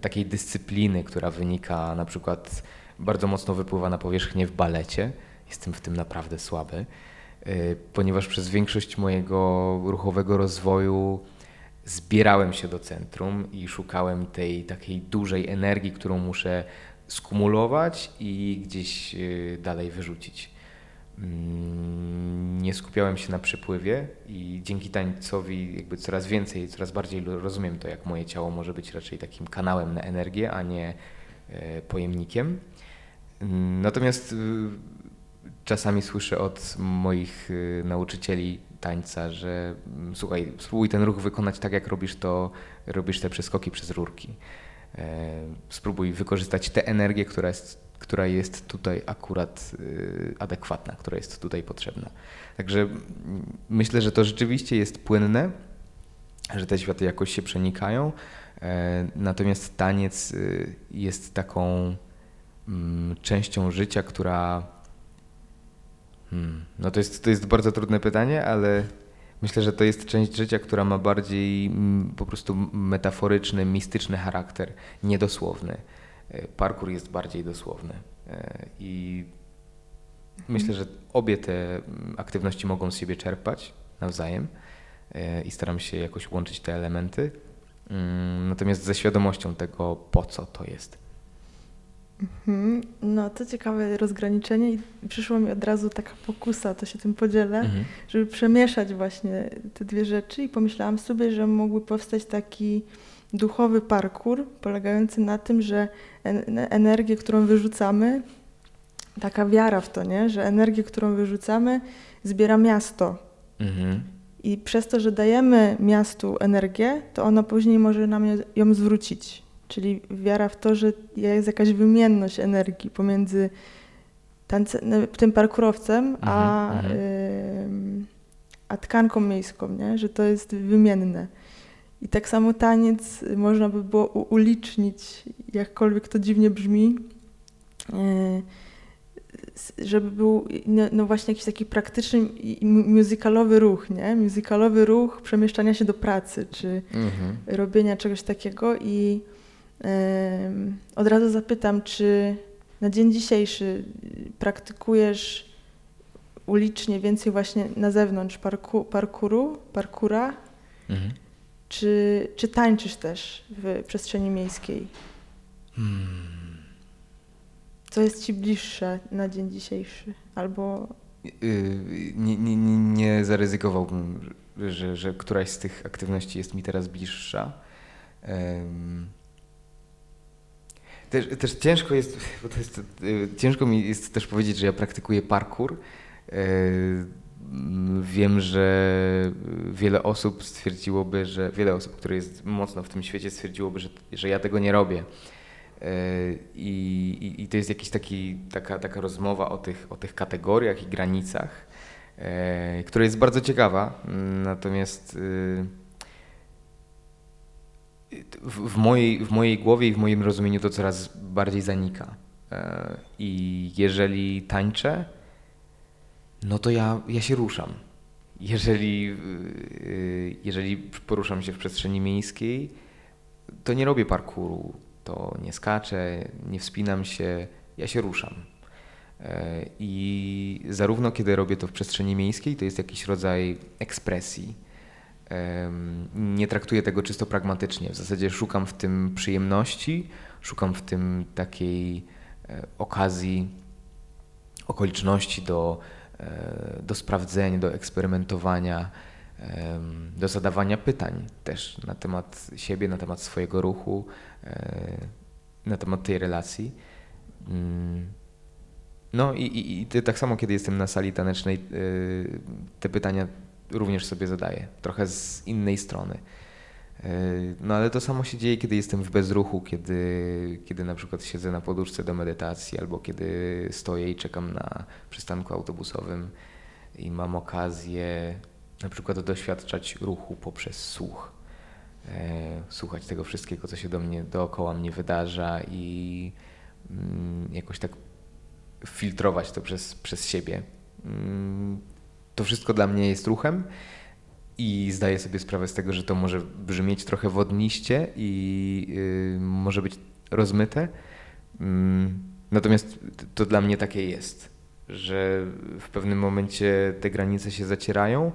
takiej dyscypliny, która wynika na przykład bardzo mocno wypływa na powierzchnię w balecie. Jestem w tym naprawdę słaby, e, ponieważ przez większość mojego ruchowego rozwoju zbierałem się do centrum i szukałem tej takiej dużej energii, którą muszę skumulować i gdzieś y, dalej wyrzucić. Mm, Nie skupiałem się na przepływie i dzięki tańcowi jakby coraz więcej, coraz bardziej rozumiem to, jak moje ciało może być raczej takim kanałem na energię, a nie e, pojemnikiem. Natomiast y, czasami słyszę od moich y, nauczycieli tańca, że mm, słuchaj, spróbuj ten ruch wykonać tak, jak robisz to, robisz te przeskoki przez rurki. E, Spróbuj wykorzystać tę energię, która jest, która jest tutaj akurat y, adekwatna, która jest tutaj potrzebna. Także myślę, że to rzeczywiście jest płynne, że te światy jakoś się przenikają. E, Natomiast taniec y, jest taką mm, częścią życia, która. Hmm, no to jest, to jest bardzo trudne pytanie, ale myślę, że to jest część życia, która ma bardziej mm, po prostu metaforyczny, mistyczny charakter, niedosłowny. E, Parkour jest bardziej dosłowny. E, I myślę, że obie te mm, aktywności mogą z siebie czerpać nawzajem e, i staram się jakoś łączyć te elementy. Mm, Natomiast ze świadomością tego, po co to jest. Mhm. No to ciekawe rozgraniczenie i przyszło mi od razu taka pokusa, to się tym podzielę, Mhm. żeby przemieszać właśnie te dwie rzeczy i pomyślałam sobie, że mógłby powstać taki duchowy parkour polegający na tym, że en- energię, którą wyrzucamy, taka wiara w to, nie? że energię, którą wyrzucamy, zbiera miasto. Mhm. I przez to, że dajemy miastu energię, to ono później może nam ją zwrócić. Czyli wiara w to, że jest jakaś wymienność energii pomiędzy no, tym parkurowcem, a, Mhm, ym, a tkanką miejską, nie? że to jest wymienne. I tak samo taniec można by było ulicznić, jakkolwiek to dziwnie brzmi, s- żeby był no, no właśnie jakiś taki praktyczny i- i mu- musicalowy ruch, nie? Musicalowy ruch przemieszczania się do pracy, czy Mhm. robienia czegoś takiego i od razu zapytam, czy na dzień dzisiejszy y, praktykujesz ulicznie więcej właśnie na zewnątrz parku, parkuru, parkura, Mhm. Czy, czy tańczysz też w przestrzeni miejskiej? Co jest ci bliższe na dzień dzisiejszy? Albo Yy, Nie, nie, nie, zaryzykowałbym, że, że któraś z tych aktywności jest mi teraz bliższa. Też, też ciężko jest, bo to jest, yy, ciężko mi jest też powiedzieć, że ja praktykuję parkour. Yy, mm, Wiem, że wiele osób stwierdziłoby, że wiele osób, które jest mocno w tym świecie, stwierdziłoby, że, że ja tego nie robię. Yy, I, i, I to jest jakiś taki, taka, taka rozmowa o tych, o tych kategoriach i granicach, yy, która jest bardzo ciekawa. Natomiast yy, w, w, mojej, w mojej głowie i w moim rozumieniu to coraz bardziej zanika. E, I jeżeli tańczę, no to ja, ja się ruszam. Jeżeli, y, jeżeli poruszam się w przestrzeni miejskiej, to nie robię parkouru, to nie skaczę, nie wspinam się, ja się ruszam. E, I zarówno kiedy robię to w przestrzeni miejskiej, to jest jakiś rodzaj ekspresji. Nie traktuję tego czysto pragmatycznie. W zasadzie szukam w tym przyjemności, szukam w tym takiej e, okazji, okoliczności do, do sprawdzenia, do eksperymentowania, do zadawania pytań też na temat siebie, na temat swojego ruchu, e, na temat tej relacji. Mm. No i, i, i tak samo, kiedy jestem na sali tanecznej, y, te pytania również sobie zadaję, trochę z innej strony. Y, No ale to samo się dzieje, kiedy jestem w bezruchu, kiedy, kiedy na przykład siedzę na poduszce do medytacji, albo kiedy stoję i czekam na przystanku autobusowym i mam okazję na przykład doświadczać ruchu poprzez słuch. E, Słuchać tego wszystkiego, co się do mnie dookoła mnie wydarza i mm, jakoś tak filtrować to przez, przez siebie. Mm, To wszystko dla mnie jest ruchem i zdaję sobie sprawę z tego, że to może brzmieć trochę wodniście i y, może być rozmyte. Mm, Natomiast to dla mnie takie jest, że w pewnym momencie te granice się zacierają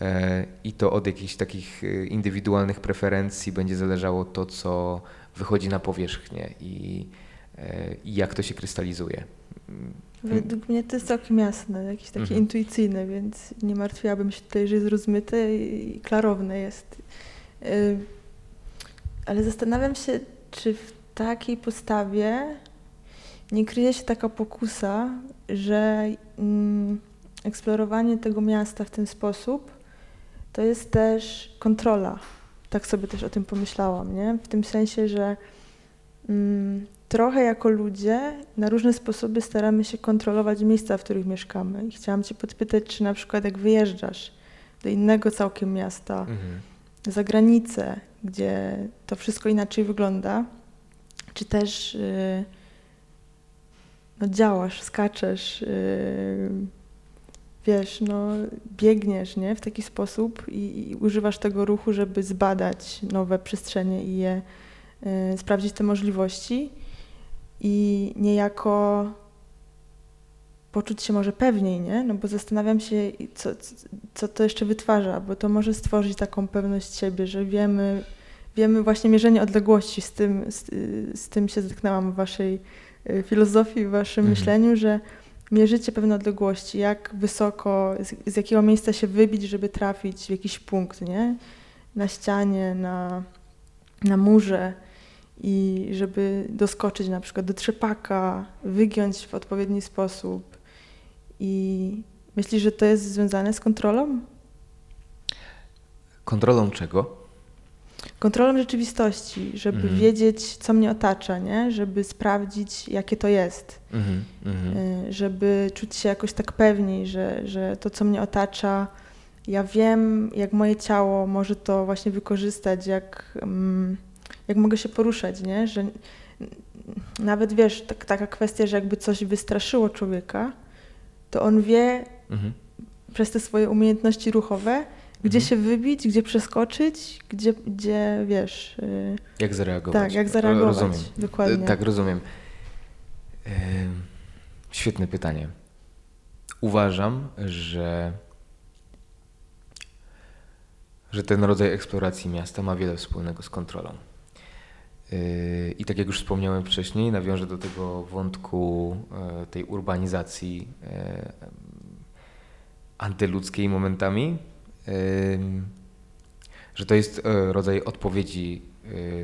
e, i to od jakichś takich y, indywidualnych preferencji będzie zależało to, co wychodzi na powierzchnię i, e, i jak to się krystalizuje. Według mnie to jest całkiem jasne, jakieś takie Mhm. intuicyjne, więc nie martwiłabym się tutaj, że jest rozmyte i klarowne jest. Ale zastanawiam się, czy w takiej postawie nie kryje się taka pokusa, że mm, eksplorowanie tego miasta w ten sposób to jest też kontrola. Tak sobie też o tym pomyślałam, nie? W tym sensie, że mm, trochę jako ludzie na różne sposoby staramy się kontrolować miejsca, w których mieszkamy. I chciałam Cię podpytać, czy na przykład jak wyjeżdżasz do innego całkiem miasta, Mhm. za granicę, gdzie to wszystko inaczej wygląda, czy też y, no, działasz, skaczesz, y, wiesz, no, biegniesz nie? w taki sposób i, i używasz tego ruchu, żeby zbadać nowe przestrzenie i je y, sprawdzić te możliwości i niejako poczuć się może pewniej, nie? No bo zastanawiam się, co, co to jeszcze wytwarza, bo to może stworzyć taką pewność siebie, że wiemy, wiemy właśnie mierzenie odległości, z tym, z, z tym się zetknęłam w waszej y, filozofii, w waszym Mhm. myśleniu, że mierzycie pewne odległości, jak wysoko, z, z jakiego miejsca się wybić, żeby trafić w jakiś punkt, nie? Na ścianie, na, na murze i żeby doskoczyć na przykład do trzepaka, wygiąć w odpowiedni sposób. I myślisz, że to jest związane z kontrolą? Kontrolą czego? kontrolą rzeczywistości, żeby Mhm. wiedzieć, co mnie otacza, nie? żeby sprawdzić, jakie to jest, Mhm, mhm. y, żeby czuć się jakoś tak pewniej, że, że to, co mnie otacza, ja wiem, jak moje ciało może to właśnie wykorzystać, jak, mm, jak mogę się poruszać, nie? że nawet wiesz, tak, taka kwestia, że jakby coś wystraszyło człowieka, to on wie Mhm. przez te swoje umiejętności ruchowe, gdzie Mhm. się wybić, gdzie przeskoczyć, gdzie, gdzie wiesz. y, Jak zareagować? tak, jak zareagować. Rozumiem. Dokładnie. E, Tak, rozumiem. Em, Świetne pytanie. Uważam, że, że ten rodzaj eksploracji miasta ma wiele wspólnego z kontrolą. Yy, I tak jak już wspomniałem wcześniej, nawiążę do tego wątku e, tej urbanizacji e, antyludzkiej momentami, ym, że to jest e, rodzaj odpowiedzi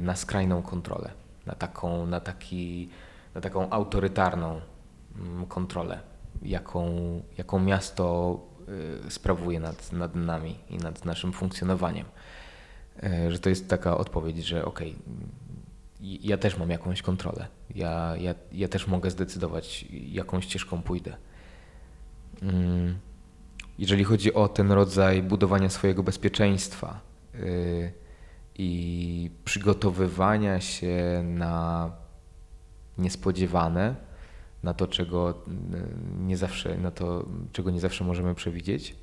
na skrajną kontrolę, na taką, na taki, na taką autorytarną mm, kontrolę, jaką, jaką miasto sprawuje nad, nad nami i nad naszym funkcjonowaniem. Że to jest taka odpowiedź, że okej, i- ja też mam jakąś kontrolę, ja, ja, ja też mogę zdecydować, jaką ścieżką pójdę. Mm. Jeżeli chodzi o ten rodzaj budowania swojego bezpieczeństwa yy, i przygotowywania się na niespodziewane, na to, czego yy, nie zawsze, na to, czego nie zawsze możemy przewidzieć,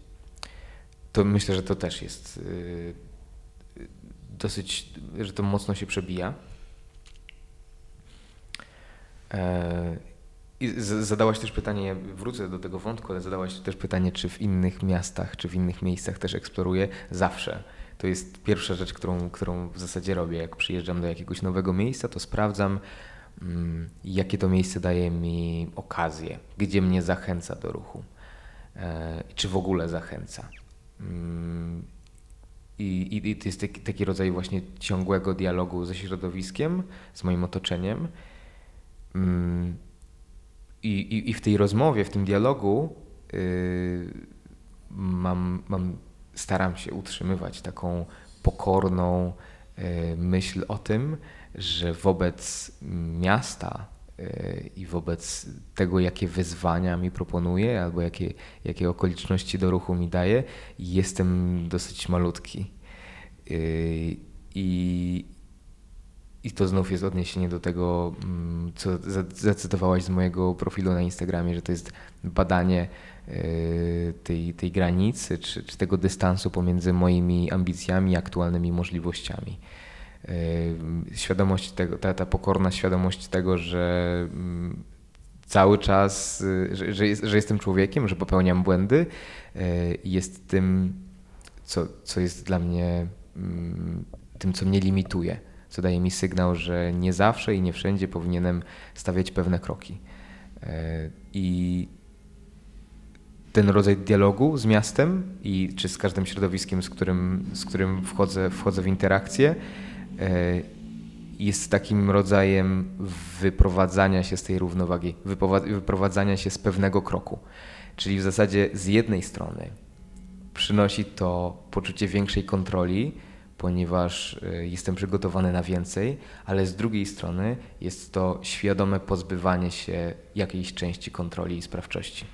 to myślę, że to też jest yy, dosyć, że to mocno się przebija. E, I zadałaś też pytanie, wrócę do tego wątku, ale zadałaś też pytanie, czy w innych miastach, czy w innych miejscach też eksploruję. Zawsze. To jest pierwsza rzecz, którą, którą w zasadzie robię. Jak przyjeżdżam do jakiegoś nowego miejsca, to sprawdzam, mm, jakie to miejsce daje mi okazję, gdzie mnie zachęca do ruchu, e, czy w ogóle zachęca. Mm, I, i, I to jest taki, taki rodzaj właśnie ciągłego dialogu ze środowiskiem, z moim otoczeniem. Mm, I, i, I w tej rozmowie, w tym dialogu yy, mam, mam, staram się utrzymywać taką pokorną yy, myśl o tym, że wobec miasta yy, i wobec tego, jakie wyzwania mi proponuje, albo jakie, jakie okoliczności do ruchu mi daje, jestem dosyć malutki. I, i to znów jest odniesienie do tego, mm, co za- zacytowałaś z mojego profilu na Instagramie, że to jest badanie y, tej, tej granicy, czy, czy tego dystansu pomiędzy moimi ambicjami i aktualnymi możliwościami. Y, Świadomość tego, ta, ta pokorna świadomość tego, że mm, cały czas, y, że, że, jest, że jestem człowiekiem, że popełniam błędy, jest tym, co, co jest dla mnie mm, tym, co mnie limituje, co daje mi sygnał, że nie zawsze i nie wszędzie powinienem stawiać pewne kroki. E, I ten rodzaj dialogu z miastem i czy z każdym środowiskiem, z którym, z którym wchodzę, wchodzę w interakcję, e, jest takim rodzajem wyprowadzania się z tej równowagi, wyprowadzania się z pewnego kroku. Czyli w zasadzie z jednej strony przynosi to poczucie większej kontroli, ponieważ y, jestem przygotowany na więcej, ale z drugiej strony jest to świadome pozbywanie się jakiejś części kontroli i sprawczości.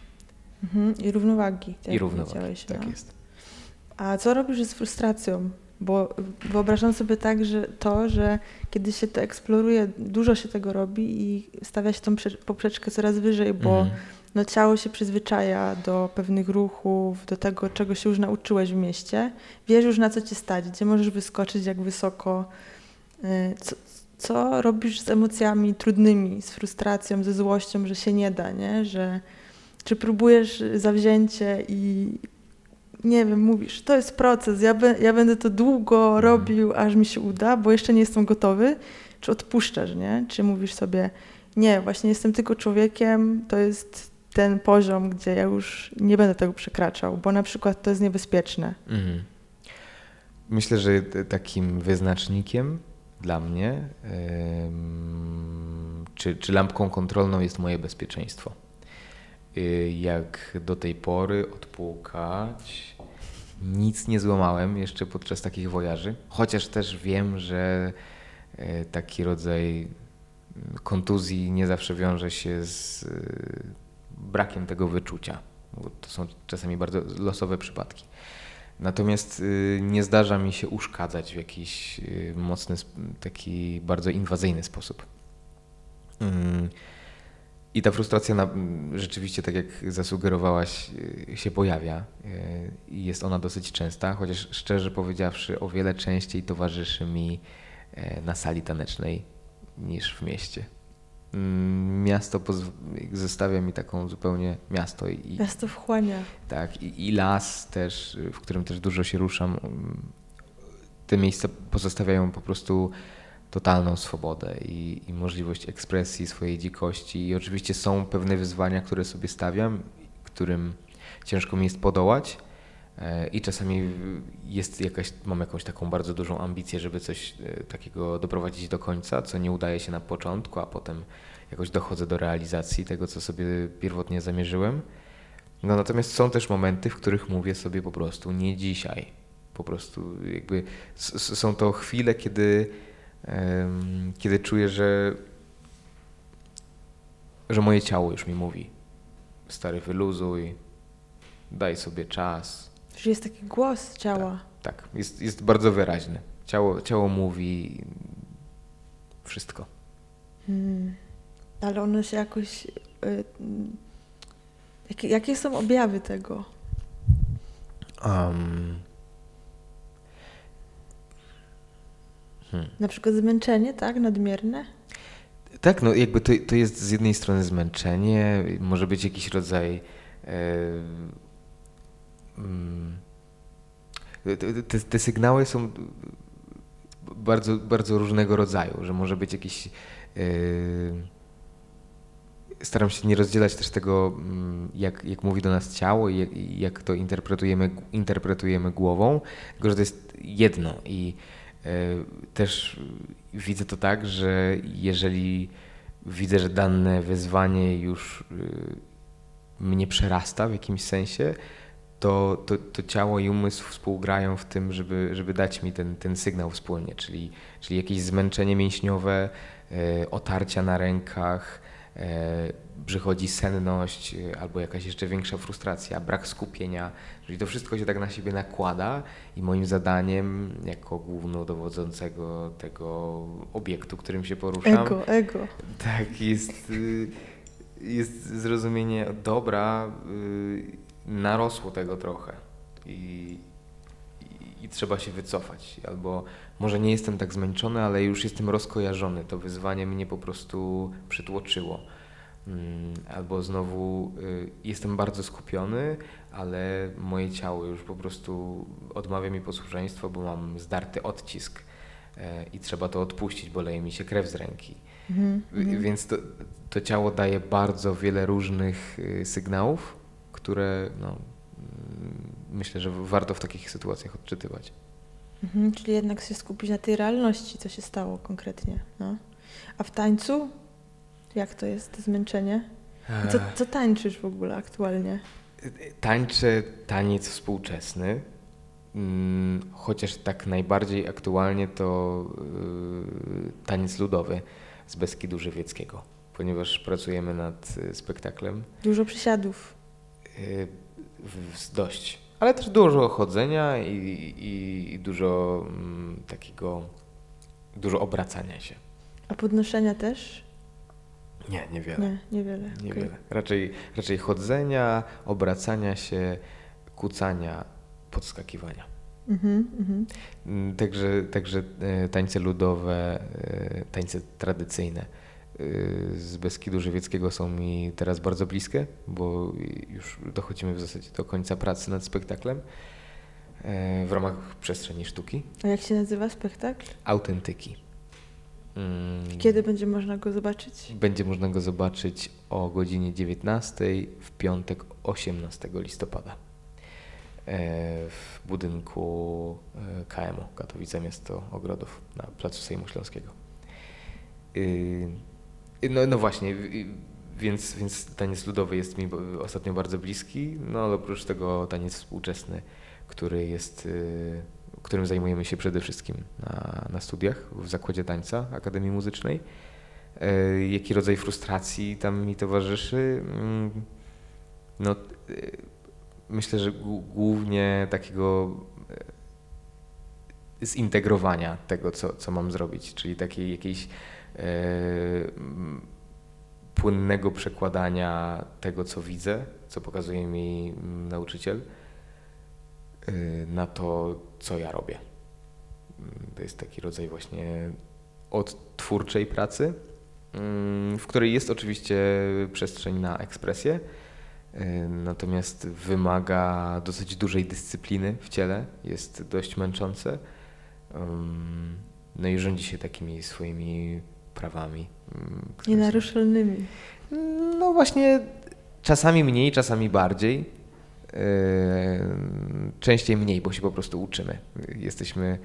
Mhm. I równowagi. tak I równowagi. Tak no. jest. A co robisz z frustracją? Bo wyobrażam sobie tak, że to, że kiedy się to eksploruje, dużo się tego robi i stawia się tą prze- poprzeczkę coraz wyżej, bo Mhm. No, ciało się przyzwyczaja do pewnych ruchów, do tego, czego się już nauczyłeś w mieście. Wiesz już na co cię stać, gdzie możesz wyskoczyć, jak wysoko. Y, Co, co robisz z emocjami trudnymi, z frustracją, ze złością, że się nie da, nie? Że, czy próbujesz zawzięcie i nie wiem, mówisz, to jest proces, ja, be, ja będę to długo robił, aż mi się uda, bo jeszcze nie jestem gotowy, czy odpuszczasz, nie? Czy mówisz sobie, nie, właśnie jestem tylko człowiekiem, to jest ten poziom, gdzie ja już nie będę tego przekraczał, bo na przykład to jest niebezpieczne. Mhm. Myślę, że takim wyznacznikiem dla mnie, czy, czy lampką kontrolną jest moje bezpieczeństwo. Y, Jak do tej pory odpłukać nic nie złamałem jeszcze podczas takich wojaży, chociaż też wiem, że e, taki rodzaj kontuzji nie zawsze wiąże się z brakiem tego wyczucia, to są czasami bardzo losowe przypadki. Natomiast y, nie zdarza mi się uszkadzać w jakiś y, mocny, taki bardzo inwazyjny sposób. Mm. I ta frustracja na, rzeczywiście, tak jak zasugerowałaś, y, się pojawia i jest ona dosyć częsta, chociaż szczerze powiedziawszy, o wiele częściej towarzyszy mi e, na sali tanecznej niż w mieście. Mm, miasto zostawia mi taką zupełnie miasto. I, miasto wchłania. Tak, i, i, las też, w którym też dużo się ruszam. Te miejsca pozostawiają po prostu totalną swobodę i, i możliwość ekspresji swojej dzikości. I oczywiście są pewne wyzwania, które sobie stawiam, którym ciężko mi jest podołać. E, I czasami jest jakaś, mam jakąś taką bardzo dużą ambicję, żeby coś e, takiego doprowadzić do końca, co nie udaje się na początku, a potem jakoś dochodzę do realizacji tego, co sobie pierwotnie zamierzyłem. No natomiast są też momenty, w których mówię sobie po prostu nie dzisiaj. Po prostu jakby są to chwile, kiedy, kiedy czuję, że, że moje ciało już mi mówi stary wyluzuj, daj sobie czas, że jest taki głos ciała. Tak, tak. Jest, jest bardzo wyraźny. Ciało, ciało mówi wszystko. Hmm. Ale ono się jakoś. Y, jakie, jakie są objawy tego? Um. Hmm. Na przykład zmęczenie, tak? Nadmierne? Tak, no jakby to, to jest z jednej strony zmęczenie, może być jakiś rodzaj. Mm, te, te, sygnały są bardzo, bardzo różnego rodzaju, że może być jakiś. Yy, staram się nie rozdzielać też tego, mm, jak, jak mówi do nas ciało i jak, jak to interpretujemy, interpretujemy głową, tylko że to jest jedno. I yy, też widzę to tak, że jeżeli widzę, że dane wyzwanie już yy, mnie przerasta w jakimś sensie, to, to, to ciało i umysł współgrają w tym, żeby, żeby dać mi ten, ten sygnał wspólnie, czyli, czyli jakieś zmęczenie mięśniowe, e, otarcia na rękach, e, przychodzi senność e, albo jakaś jeszcze większa frustracja, brak skupienia, czyli to wszystko się tak na siebie nakłada i moim zadaniem jako głównodowodzącego tego obiektu, którym się poruszam, ego, ego. tak, jest, y, jest zrozumienie dobra, y, narosło tego trochę i, i, i, trzeba się wycofać. Albo może nie jestem tak zmęczony, ale już jestem rozkojarzony. To wyzwanie mnie po prostu przytłoczyło. Mm, albo znowu y, jestem bardzo skupiony, ale moje ciało już po prostu odmawia mi posłuszeństwa, bo mam zdarty odcisk y, i trzeba to odpuścić, bo leje mi się krew z ręki. Mm -hmm. Więc to, to ciało daje bardzo wiele różnych y, sygnałów, które no, mm, myślę, że warto w takich sytuacjach odczytywać. Mhm, czyli jednak się skupić na tej realności, co się stało konkretnie. No. A w tańcu? Jak to jest, zmęczenie? Co, co tańczysz w ogóle aktualnie? Tańczę taniec współczesny, mm, chociaż tak najbardziej aktualnie to yy, taniec ludowy z Beskidu Żywieckiego, ponieważ pracujemy nad y, spektaklem. Dużo przysiadów. Dość. Ale też dużo chodzenia i, i, i dużo mm, takiego, dużo obracania się. A podnoszenia też? Nie, niewiele. Nie, niewiele. niewiele. Okay. Raczej, raczej chodzenia, obracania się, kucania, podskakiwania. Mm-hmm, mm-hmm. Także, także e, tańce ludowe, e, tańce tradycyjne z Beskidu Żywieckiego są mi teraz bardzo bliskie, bo już dochodzimy w zasadzie do końca pracy nad spektaklem e, w ramach przestrzeni sztuki. A jak się nazywa spektakl? Autentyki. Mm. Kiedy będzie można go zobaczyć? Będzie można go zobaczyć o godzinie 19 w piątek 18 listopada e, w budynku KMU Katowice Miasto Ogrodów na Placu Sejmu Śląskiego. No, no właśnie, więc, więc taniec ludowy jest mi ostatnio bardzo bliski, no ale oprócz tego taniec współczesny który jest, y, którym zajmujemy się przede wszystkim na, na studiach w Zakładzie Tańca Akademii Muzycznej. Y, Jaki rodzaj frustracji tam mi towarzyszy? Mm, No, y, myślę, że głó- głównie takiego zintegrowania tego, co, co mam zrobić, czyli takiej jakiejś płynnego przekładania tego, co widzę, co pokazuje mi mm, nauczyciel, y, na to, co ja robię. To jest taki rodzaj właśnie odtwórczej pracy, mm, w której jest oczywiście przestrzeń na ekspresję, y, natomiast wymaga dosyć dużej dyscypliny w ciele, jest dość męczące. No i rządzi się takimi swoimi prawami. ym, które są- Nienaruszalnymi. no właśnie, czasami mniej, czasami bardziej. Yy, Częściej mniej, bo się po prostu uczymy. Jesteśmy,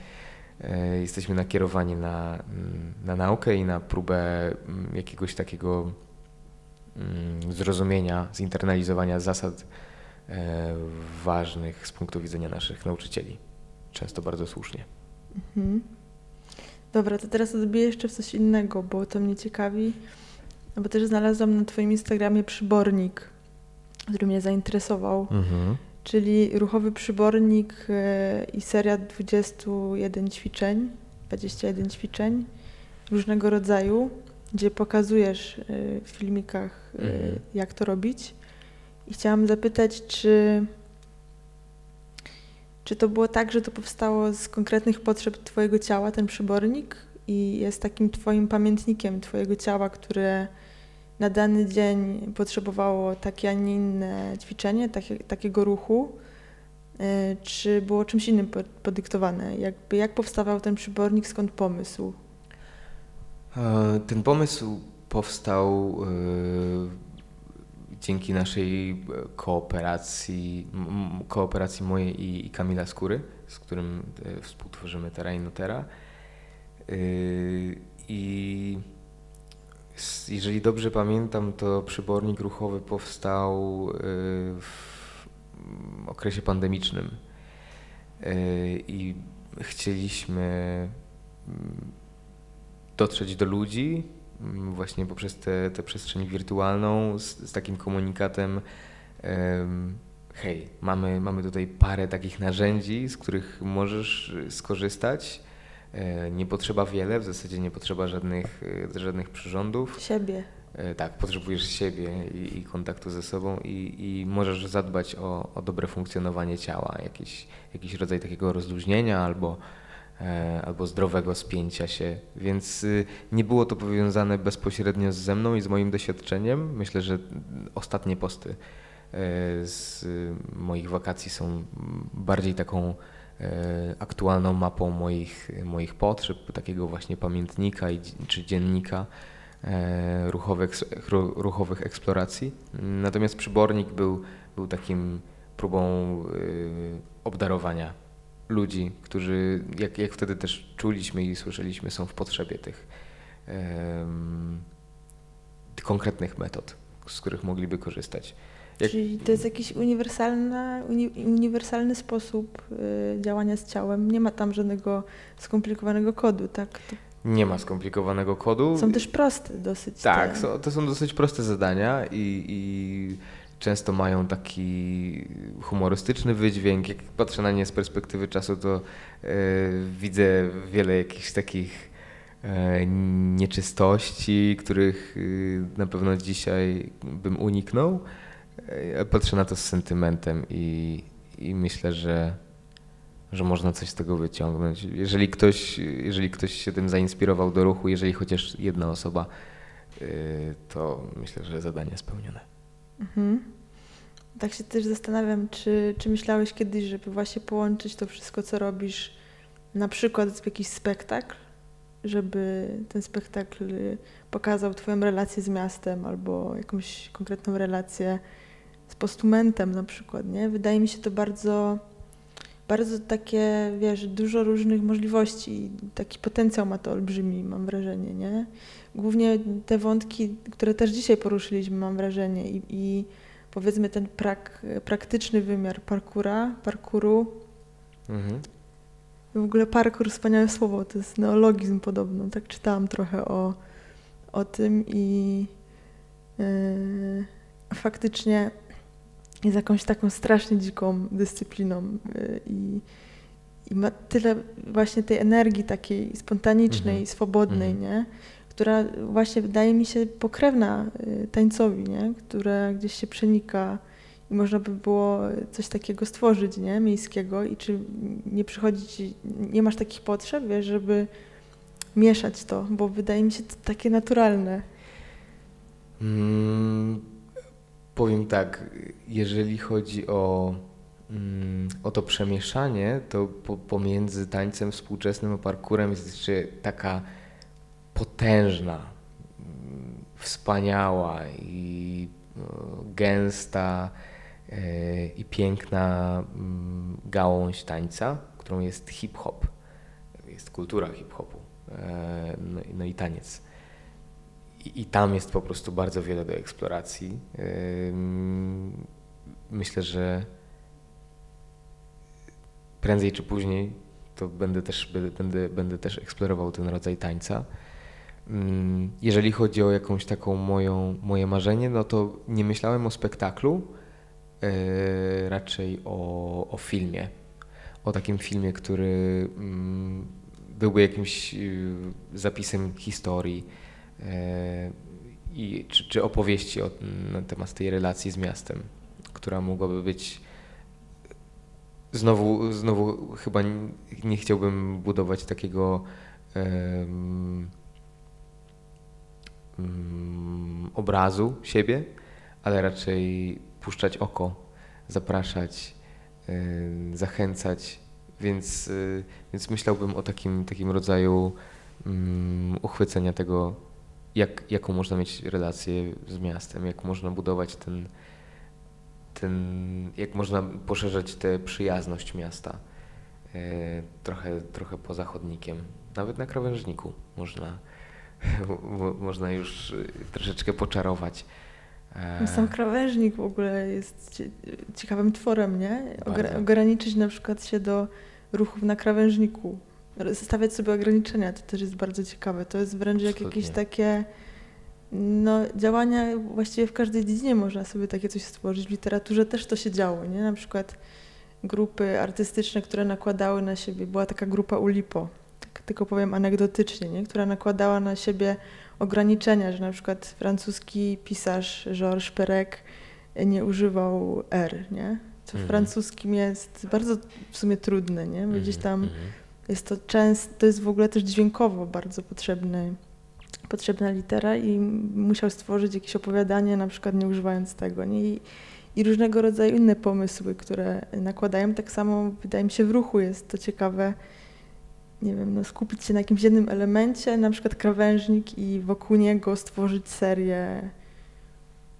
yy, jesteśmy nakierowani na, mm, na naukę i na próbę mm, jakiegoś takiego mm, zrozumienia, zinternalizowania zasad yy, ważnych z punktu widzenia naszych nauczycieli. Często bardzo słusznie. Mhm. Dobra, to teraz odbiję jeszcze w coś innego, bo to mnie ciekawi. Bo też znalazłam na Twoim Instagramie przybornik, który mnie zainteresował, czyli ruchowy przybornik e, i seria 21 ćwiczeń, 21 ćwiczeń różnego rodzaju, gdzie pokazujesz e, w filmikach, e, Mhm. jak to robić. I chciałam zapytać, czy czy to było tak, że to powstało z konkretnych potrzeb Twojego ciała, ten przybornik, i jest takim Twoim pamiętnikiem Twojego ciała, które na dany dzień potrzebowało takie, a nie inne ćwiczenie, takie, takiego ruchu? E, Czy było czymś innym po- podyktowane? Jakby, jak powstawał ten przybornik, skąd pomysł? E, Ten pomysł powstał e, dzięki naszej e, kooperacji, kooperacji mojej i, i Kamila Skóry, z którym e, współtworzymy Terra Notera. E, I jeżeli dobrze pamiętam, to przybornik ruchowy powstał e, w okresie pandemicznym. I chcieliśmy mm, dotrzeć do ludzi właśnie poprzez tę tę przestrzeń wirtualną z, z takim komunikatem em, hej, mamy, mamy tutaj parę takich narzędzi, z których możesz y, skorzystać. E, Nie potrzeba wiele, w zasadzie nie potrzeba żadnych, y, żadnych przyrządów. Siebie. E, Tak, potrzebujesz siebie i, i kontaktu ze sobą i, i możesz zadbać o, o dobre funkcjonowanie ciała, jakiś, jakiś rodzaj takiego rozluźnienia albo, albo zdrowego spięcia się. Więc y, nie było to powiązane bezpośrednio ze mną i z moim doświadczeniem. Myślę, że ostatnie posty e, z y, moich wakacji są bardziej taką e, aktualną mapą moich, moich potrzeb, takiego właśnie pamiętnika czy dziennika e, ruchowych, ru- ruchowych eksploracji. Natomiast przybornik był, był takim próbą y, obdarowania ludzi, którzy, jak, jak wtedy też czuliśmy i słyszeliśmy, są w potrzebie tych em, konkretnych metod, z których mogliby korzystać. Jak- Czyli to jest jakiś uniwersalna, uni, uniwersalny sposób y, działania z ciałem. Nie ma tam żadnego skomplikowanego kodu, tak? To Nie ma skomplikowanego kodu. są też proste dosyć. Tak, te- są, to są dosyć proste zadania i, i często mają taki humorystyczny wydźwięk. Jak patrzę na nie z perspektywy czasu, to e, widzę wiele jakichś takich e, nieczystości, których y, na pewno dzisiaj bym uniknął. E, Patrzę na to z sentymentem i, i myślę, że, że można coś z tego wyciągnąć. Jeżeli ktoś, jeżeli ktoś się tym zainspirował do ruchu, jeżeli chociaż jedna osoba, y, to myślę, że zadanie spełnione. Mhm. Tak się też zastanawiam, czy, czy myślałeś kiedyś, żeby właśnie połączyć to wszystko, co robisz, na przykład w jakiś spektakl, żeby ten spektakl y, pokazał Twoją relację z miastem albo jakąś konkretną relację z postumentem na przykład, nie? Wydaje mi się to bardzo, bardzo takie, wiesz, dużo różnych możliwości i taki potencjał ma to olbrzymi, mam wrażenie, nie? Głównie te wątki, które też dzisiaj poruszyliśmy, mam wrażenie i, i powiedzmy ten prak, praktyczny wymiar parkura, parkuru Mhm. W ogóle parkour, wspaniałe słowo, to jest neologizm podobno. Tak czytałam trochę o, o tym i yy, faktycznie jest jakąś taką strasznie dziką dyscypliną yy, i, i ma tyle właśnie tej energii takiej spontanicznej, Mhm. swobodnej, Mhm. nie? która właśnie wydaje mi się pokrewna y, tańcowi, nie? która gdzieś się przenika i można by było coś takiego stworzyć, nie? Miejskiego i czy nie przychodzi ci, nie masz takich potrzeb, wiesz, żeby mieszać to, bo wydaje mi się to takie naturalne. Mm, powiem tak, jeżeli chodzi o, mm, o to przemieszanie, to po, pomiędzy tańcem współczesnym a parkurem jest jeszcze taka potężna, mm, wspaniała i e, gęsta e, i piękna mm, gałąź tańca, którą jest hip-hop. Jest kultura hip-hopu, e, no, no i taniec. I, tam jest po prostu bardzo wiele do eksploracji. Myślę, że prędzej czy później to będę też, będę, będę też eksplorował ten rodzaj tańca. Jeżeli chodzi o jakąś taką moją, moje marzenie, no to nie myślałem o spektaklu, yy, raczej o, o filmie. O takim filmie, który byłby jakimś yy, zapisem historii e, i, czy, czy opowieści o, na temat tej relacji z miastem, która mogłaby być. Znowu, znowu chyba nie, nie chciałbym budować takiego mm, obrazu siebie, ale raczej puszczać oko, zapraszać, em, zachęcać, więc, y, więc myślałbym o takim, takim rodzaju mm, uchwycenia tego, jak, jaką można mieć relację z miastem, jak można budować ten, ten jak można poszerzać tę przyjazność miasta e, trochę, trochę poza chodnikiem. Nawet na krawężniku można, mo- można już y, troszeczkę poczarować. E, Sam krawężnik w ogóle jest cie- ciekawym tworem, nie? Ogra- ograniczyć na przykład się do ruchów na krawężniku. Stawiać sobie ograniczenia, to też jest bardzo ciekawe. To jest wręcz jak jakieś takie no, działania właściwie w każdej dziedzinie można sobie takie coś stworzyć. W literaturze też to się działo, nie? Na przykład grupy artystyczne, które nakładały na siebie, była taka grupa Ulipo, tak tylko powiem anegdotycznie, nie? która nakładała na siebie ograniczenia, że na przykład francuski pisarz Georges Perec nie używał R, nie? Co w Mhm. francuskim jest bardzo w sumie trudne, nie? Bo gdzieś mhm, tam mhm. Jest to często, to jest w ogóle też dźwiękowo bardzo potrzebny, potrzebna litera i musiał stworzyć jakieś opowiadanie, na przykład nie używając tego, nie? I, i różnego rodzaju inne pomysły, które nakładają. Tak samo wydaje mi się w ruchu jest to ciekawe, nie wiem, no, skupić się na jakimś jednym elemencie, na przykład krawężnik i wokół niego stworzyć serię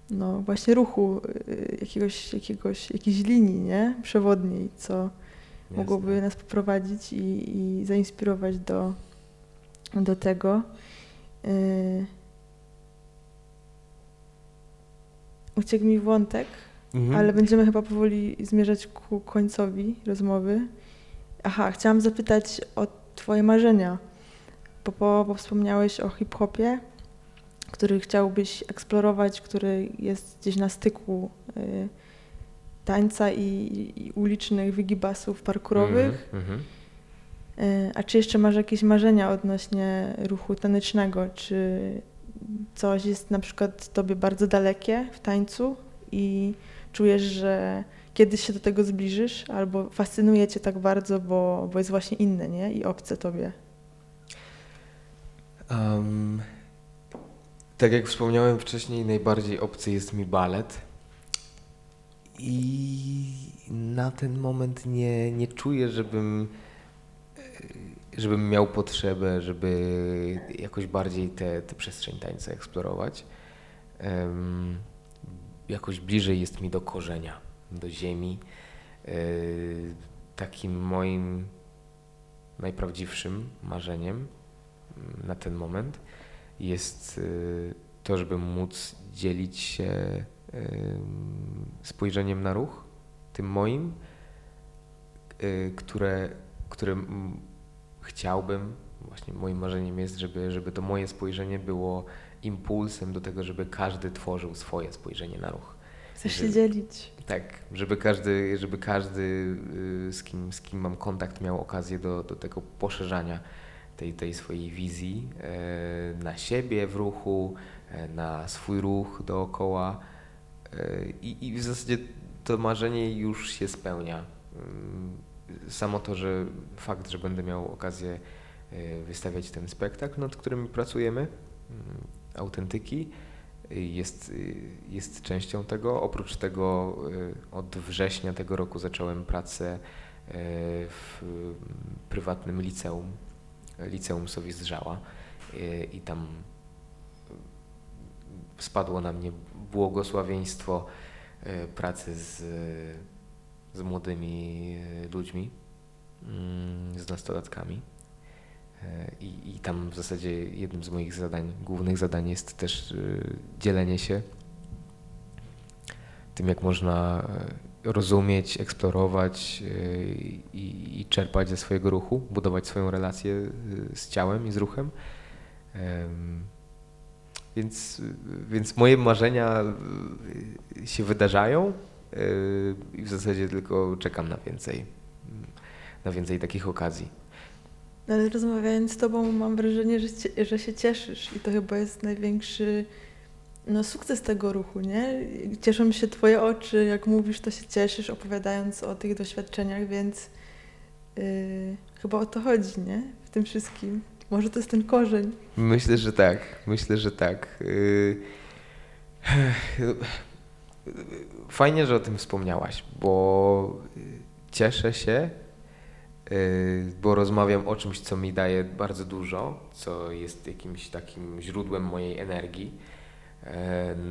no właśnie ruchu, y, jakiegoś, jakiegoś, jakiejś linii, nie? Przewodniej, co mogłoby Jasne. nas poprowadzić i, i zainspirować do, do tego. Yy. Uciekł mi wątek, Mhm. ale będziemy chyba powoli zmierzać ku końcowi rozmowy. Aha, chciałam zapytać o Twoje marzenia, bo, bo, bo wspomniałeś o hip-hopie, który chciałbyś eksplorować, który jest gdzieś na styku y, tańca i, i ulicznych wygibasów parkurowych. Mhm. Y, A czy jeszcze masz jakieś marzenia odnośnie ruchu tanecznego? Czy coś jest na przykład tobie bardzo dalekie w tańcu i czujesz, że kiedyś się do tego zbliżysz, albo fascynuje cię tak bardzo, bo, bo jest właśnie inne, nie? I obce tobie. Em, tak jak wspomniałem wcześniej, najbardziej obcy jest mi balet. I na ten moment nie, nie czuję, żebym, e, żebym miał potrzebę, żeby jakoś bardziej tę przestrzeń tańca eksplorować. Em, jakoś bliżej jest mi do korzenia, do ziemi. E, takim moim najprawdziwszym marzeniem mm, na ten moment jest y, to, żeby móc dzielić się spojrzeniem na ruch, tym moim, y, które, które chciałbym, właśnie moim marzeniem jest, żeby, żeby to moje spojrzenie było impulsem do tego, żeby każdy tworzył swoje spojrzenie na ruch. Chcesz Że- się dzielić. Tak, żeby każdy, żeby każdy y, z, kim, z kim mam kontakt miał okazję do, do tego poszerzania tej, tej swojej wizji e, na siebie w ruchu, e, na swój ruch dookoła. E, I, I w zasadzie to marzenie już się spełnia. Ym, Samo to, że fakt, że będę miał okazję e, wystawiać ten spektakl, nad którym pracujemy, ym, autentyki, jest, jest częścią tego. Oprócz tego y, od września tego roku zacząłem pracę w mm, prywatnym liceum, liceum Sowizdrzała i tam spadło na mnie błogosławieństwo y, pracy z, z młodymi y, ludźmi, mm, z nastolatkami. E, I, I tam w zasadzie jednym z moich zadań, głównych zadań jest też dzielenie się tym, jak można e, rozumieć, eksplorować i, i czerpać ze swojego ruchu, budować swoją relację z ciałem i z ruchem. Więc, więc moje marzenia y, się wydarzają y, i w zasadzie tylko czekam na więcej, na więcej takich okazji. No, Ale rozmawiając z tobą mam wrażenie, że, że się cieszysz i to chyba jest największy no, sukces tego ruchu, nie? Cieszą się twoje oczy, jak mówisz, to się cieszysz, opowiadając o tych doświadczeniach, więc yy, chyba o to chodzi, nie? W tym wszystkim. Może to jest ten korzeń. Myślę, że tak. Myślę, że tak. Yy, Fajnie, że o tym wspomniałaś, bo cieszę się, bo rozmawiam o czymś, co mi daje bardzo dużo, co jest jakimś takim źródłem mojej energii. Yy,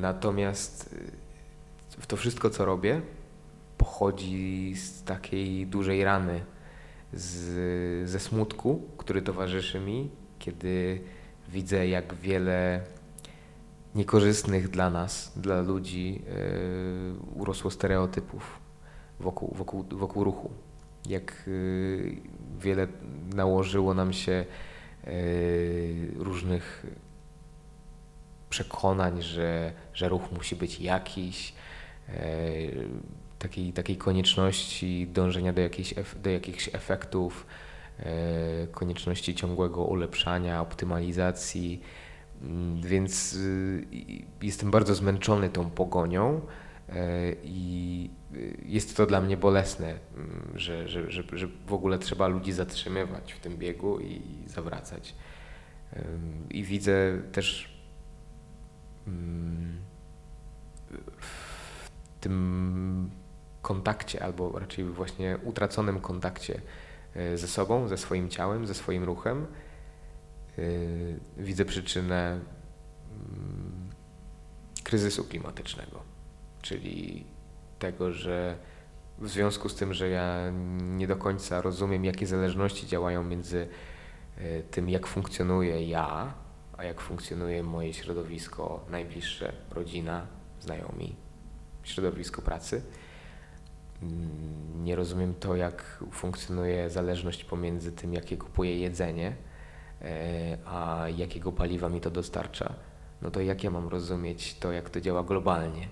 Natomiast to wszystko, co robię, pochodzi z takiej dużej rany, z, ze smutku, który towarzyszy mi, kiedy widzę, jak wiele niekorzystnych dla nas, dla ludzi, yy, urosło stereotypów wokół, wokół, wokół ruchu. Jak yy, wiele nałożyło nam się yy, różnych przekonań, że, że ruch musi być jakiś, takiej, takiej konieczności dążenia do, jakiejś, do jakichś efektów, e, konieczności ciągłego ulepszania, optymalizacji. Mm, Więc y, jestem bardzo zmęczony tą pogonią e, i y, jest to dla mnie bolesne, mm, że, że, że, że w ogóle trzeba ludzi zatrzymywać w tym biegu i zawracać. I widzę też mm, w tym kontakcie, albo raczej właśnie utraconym kontakcie e, ze sobą, ze swoim ciałem, ze swoim ruchem, e, widzę przyczynę mm, kryzysu klimatycznego, czyli tego, że w związku z tym, że ja nie do końca rozumiem, jakie zależności działają między e, tym, jak funkcjonuje ja, a jak funkcjonuje moje środowisko najbliższe, rodzina, znajomi, środowisko pracy. Mm, Nie rozumiem to, jak funkcjonuje zależność pomiędzy tym, jakie kupuję jedzenie, e, a jakiego paliwa mi to dostarcza. No to jak ja mam rozumieć to, jak to działa globalnie?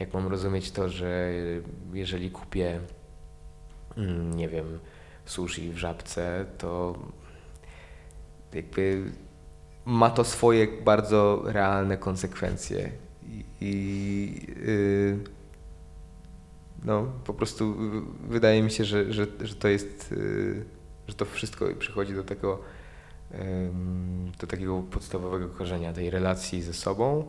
Jak mam rozumieć to, że jeżeli kupię, mm, nie wiem, sushi w żabce, to jakby ma to swoje bardzo realne konsekwencje. I, i yy, no, po prostu y, wydaje mi się, że, że, że to jest, yy, że to wszystko przychodzi do tego, do takiego podstawowego korzenia tej relacji ze sobą,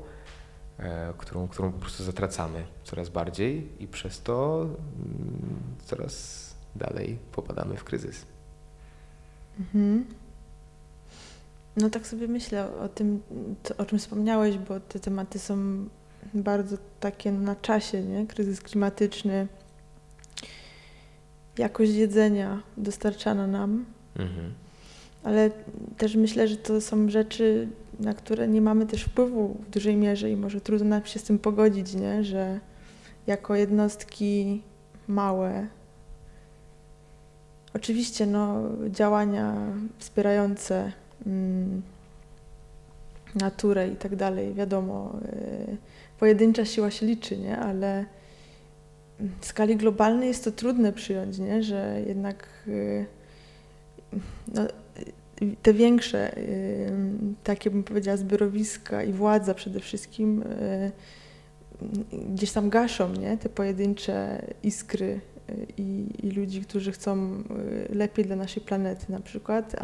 e, którą, którą po prostu zatracamy coraz bardziej i przez to mm, coraz dalej popadamy w kryzys. Mhm. No tak sobie myślę o tym, o czym wspomniałeś, bo te tematy są bardzo takie na czasie, nie? Kryzys klimatyczny, jakość jedzenia dostarczana nam, Mhm. ale też myślę, że to są rzeczy, na które nie mamy też wpływu w dużej mierze i może trudno nam się z tym pogodzić, nie? Że jako jednostki małe Oczywiście no, działania wspierające mm, naturę i tak dalej, wiadomo, y, pojedyncza siła się liczy, nie? ale w skali globalnej jest to trudne przyjąć, nie? że jednak y, no, y, te większe, takie bym powiedziała, zbiorowiska i władza przede wszystkim gdzieś tam gaszą nie? te pojedyncze iskry i, i ludzi, którzy chcą lepiej dla naszej planety na przykład,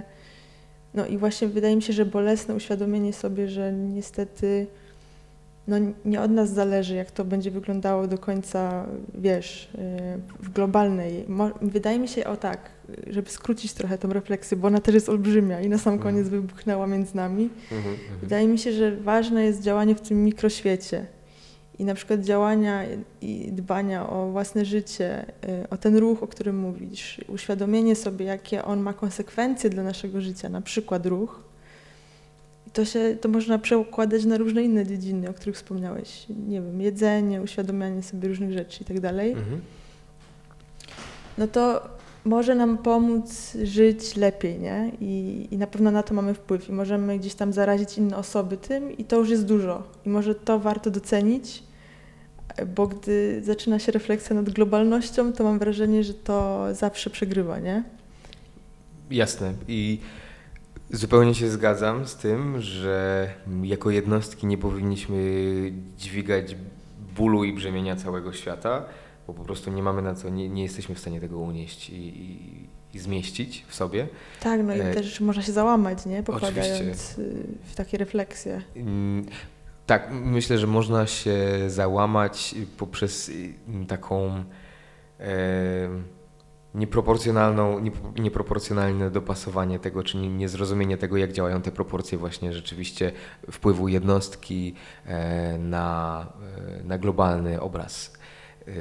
Mhm. No i właśnie wydaje mi się, że bolesne uświadomienie sobie, że niestety no nie od nas zależy, jak to będzie wyglądało do końca, wiesz, y, w globalnej. Wydaje mi się, o tak, żeby skrócić trochę tą refleksję, bo ona też jest olbrzymia i na sam Mhm. koniec wybuchnęła między nami. Mhm, Wydaje mi się, że ważne jest działanie w tym mikroświecie. I na przykład działania i dbania o własne życie, y, o ten ruch, o którym mówisz, uświadomienie sobie, jakie on ma konsekwencje dla naszego życia, na przykład ruch, i to, się, to można przekładać na różne inne dziedziny, o których wspomniałeś. Nie wiem, jedzenie, uświadomianie sobie różnych rzeczy i tak dalej. Mhm. No to może nam pomóc żyć lepiej, nie? I, I na pewno na to mamy wpływ i możemy gdzieś tam zarazić inne osoby tym i to już jest dużo. I może to warto docenić, bo gdy zaczyna się refleksja nad globalnością, to mam wrażenie, że to zawsze przegrywa, nie? Jasne. I zupełnie się zgadzam z tym, że jako jednostki nie powinniśmy dźwigać bólu i brzemienia całego świata, bo po prostu nie mamy na co, nie, nie jesteśmy w stanie tego unieść i, i, i zmieścić w sobie. Tak, no i E, też można się załamać, nie? oczywiście. Pokładając y, w takie refleksje. Tak, myślę, że można się załamać poprzez y, taką e, nieproporcjonalną, niepro- nieproporcjonalne dopasowanie tego, czy nie- niezrozumienie tego, jak działają te proporcje właśnie rzeczywiście wpływu jednostki e, na, e, na globalny obraz. E,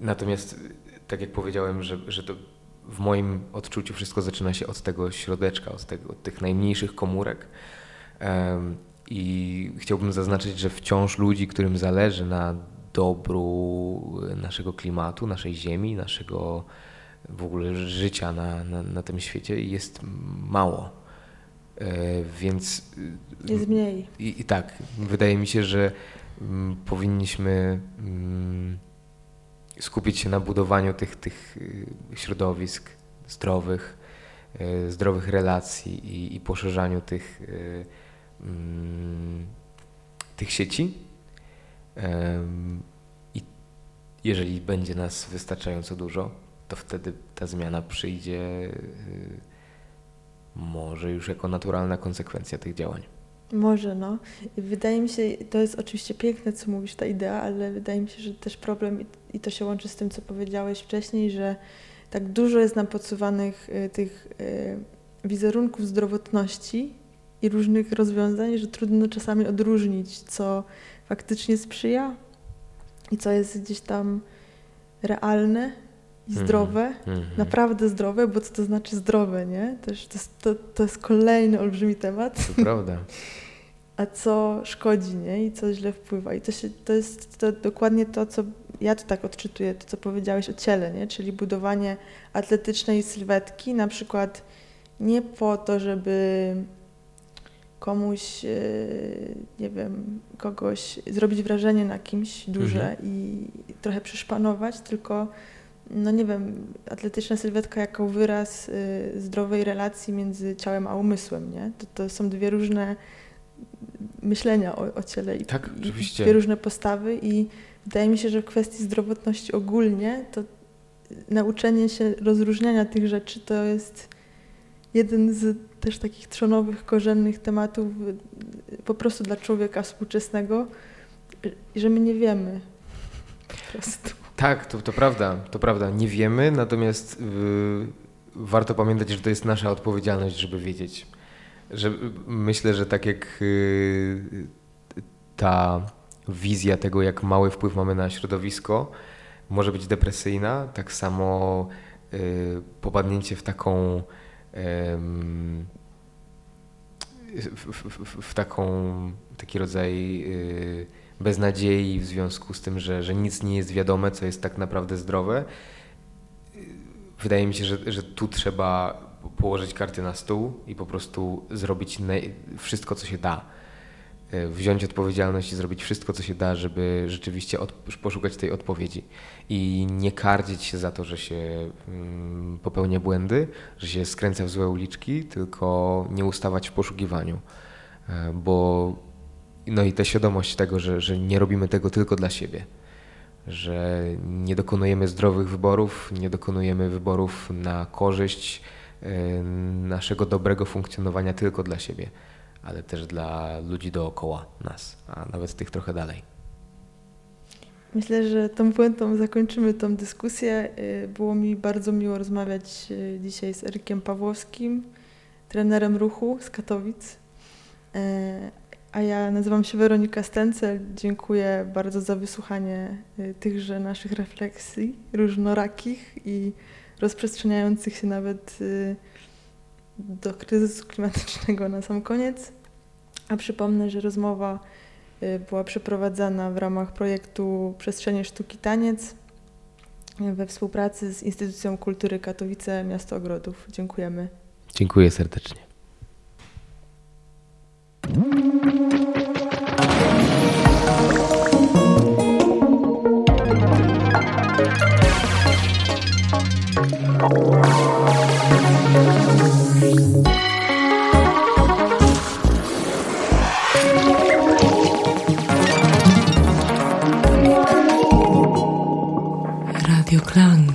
Natomiast, tak jak powiedziałem, że, że to w moim odczuciu wszystko zaczyna się od tego środeczka, od, tego, od tych najmniejszych komórek. I chciałbym zaznaczyć, że wciąż ludzi, którym zależy na dobru naszego klimatu, naszej ziemi, naszego w ogóle życia na, na, na tym świecie jest mało. E, Więc y, Jest mniej. i, I tak, wydaje mi się, że mm, powinniśmy mm, skupić się na budowaniu tych, tych y, środowisk zdrowych, y, zdrowych relacji i, i poszerzaniu tych, y, tych sieci. I jeżeli będzie nas wystarczająco dużo, to wtedy ta zmiana przyjdzie y, może już jako naturalna konsekwencja tych działań. Może, no. Wydaje mi się, to jest oczywiście piękne, co mówisz, ta idea, ale wydaje mi się, że też problem, i- i to się łączy z tym, co powiedziałeś wcześniej, że tak dużo jest nam podsuwanych y, tych y, wizerunków zdrowotności i różnych rozwiązań, że trudno czasami odróżnić, co faktycznie sprzyja i co jest gdzieś tam realne i Mhm. zdrowe, Mhm. naprawdę zdrowe, bo co to znaczy zdrowe, nie? Też to, jest, to, to jest kolejny olbrzymi temat To prawda. a co szkodzi, nie? I co źle wpływa. I to, się, to jest to dokładnie to, co ja to tak odczytuję, to co powiedziałeś o ciele, nie? Czyli budowanie atletycznej sylwetki, na przykład nie po to, żeby komuś, e, nie wiem, kogoś zrobić wrażenie na kimś duże i trochę przeszpanować, tylko no nie wiem, atletyczna sylwetka jako wyraz y, zdrowej relacji między ciałem a umysłem, nie? To, to są dwie różne myślenia o, o ciele i, Tak, i dwie różne postawy i wydaje mi się, że w kwestii zdrowotności ogólnie to nauczenie się rozróżniania tych rzeczy to jest jeden z też takich trzonowych, korzennych tematów y, po prostu dla człowieka współczesnego, y, że my nie wiemy po prostu. Tak, to, to prawda, to prawda. Nie wiemy, natomiast y, warto pamiętać, że to jest nasza odpowiedzialność, żeby wiedzieć. Że, myślę, że tak jak y, ta wizja tego, jak mały wpływ mamy na środowisko, może być depresyjna, tak samo y, popadnięcie w taką w, w, w, taką taki rodzaj y, beznadziei w związku z tym, że, że nic nie jest wiadome, co jest tak naprawdę zdrowe, wydaje mi się, że, że tu trzeba położyć karty na stół i po prostu zrobić wszystko, co się da. E, Wziąć odpowiedzialność i zrobić wszystko, co się da, żeby rzeczywiście poszukać tej odpowiedzi. I nie kardzić się za to, że się mm, popełnia błędy, że się skręca w złe uliczki, tylko nie ustawać w poszukiwaniu. E, Bo no i ta świadomość tego, że, że nie robimy tego tylko dla siebie, że nie dokonujemy zdrowych wyborów, nie dokonujemy wyborów na korzyść e, naszego dobrego funkcjonowania tylko dla siebie, ale też dla ludzi dookoła nas, a nawet tych trochę dalej. Myślę, że tą puentą zakończymy tą dyskusję. Y, Było mi bardzo miło rozmawiać y, dzisiaj z Erykiem Pawłowskim, trenerem ruchu z Katowic. E, A ja nazywam się Weronika Stencel. Dziękuję bardzo za wysłuchanie y, tychże naszych refleksji różnorakich i rozprzestrzeniających się nawet y, do kryzysu klimatycznego na sam koniec. A przypomnę, że rozmowa y, była przeprowadzana w ramach projektu Przestrzenie Sztuki Taniec y, we współpracy z Instytucją Kultury Katowice Miasto Ogrodów. Dziękujemy. Dziękuję serdecznie. Thank you. Klang.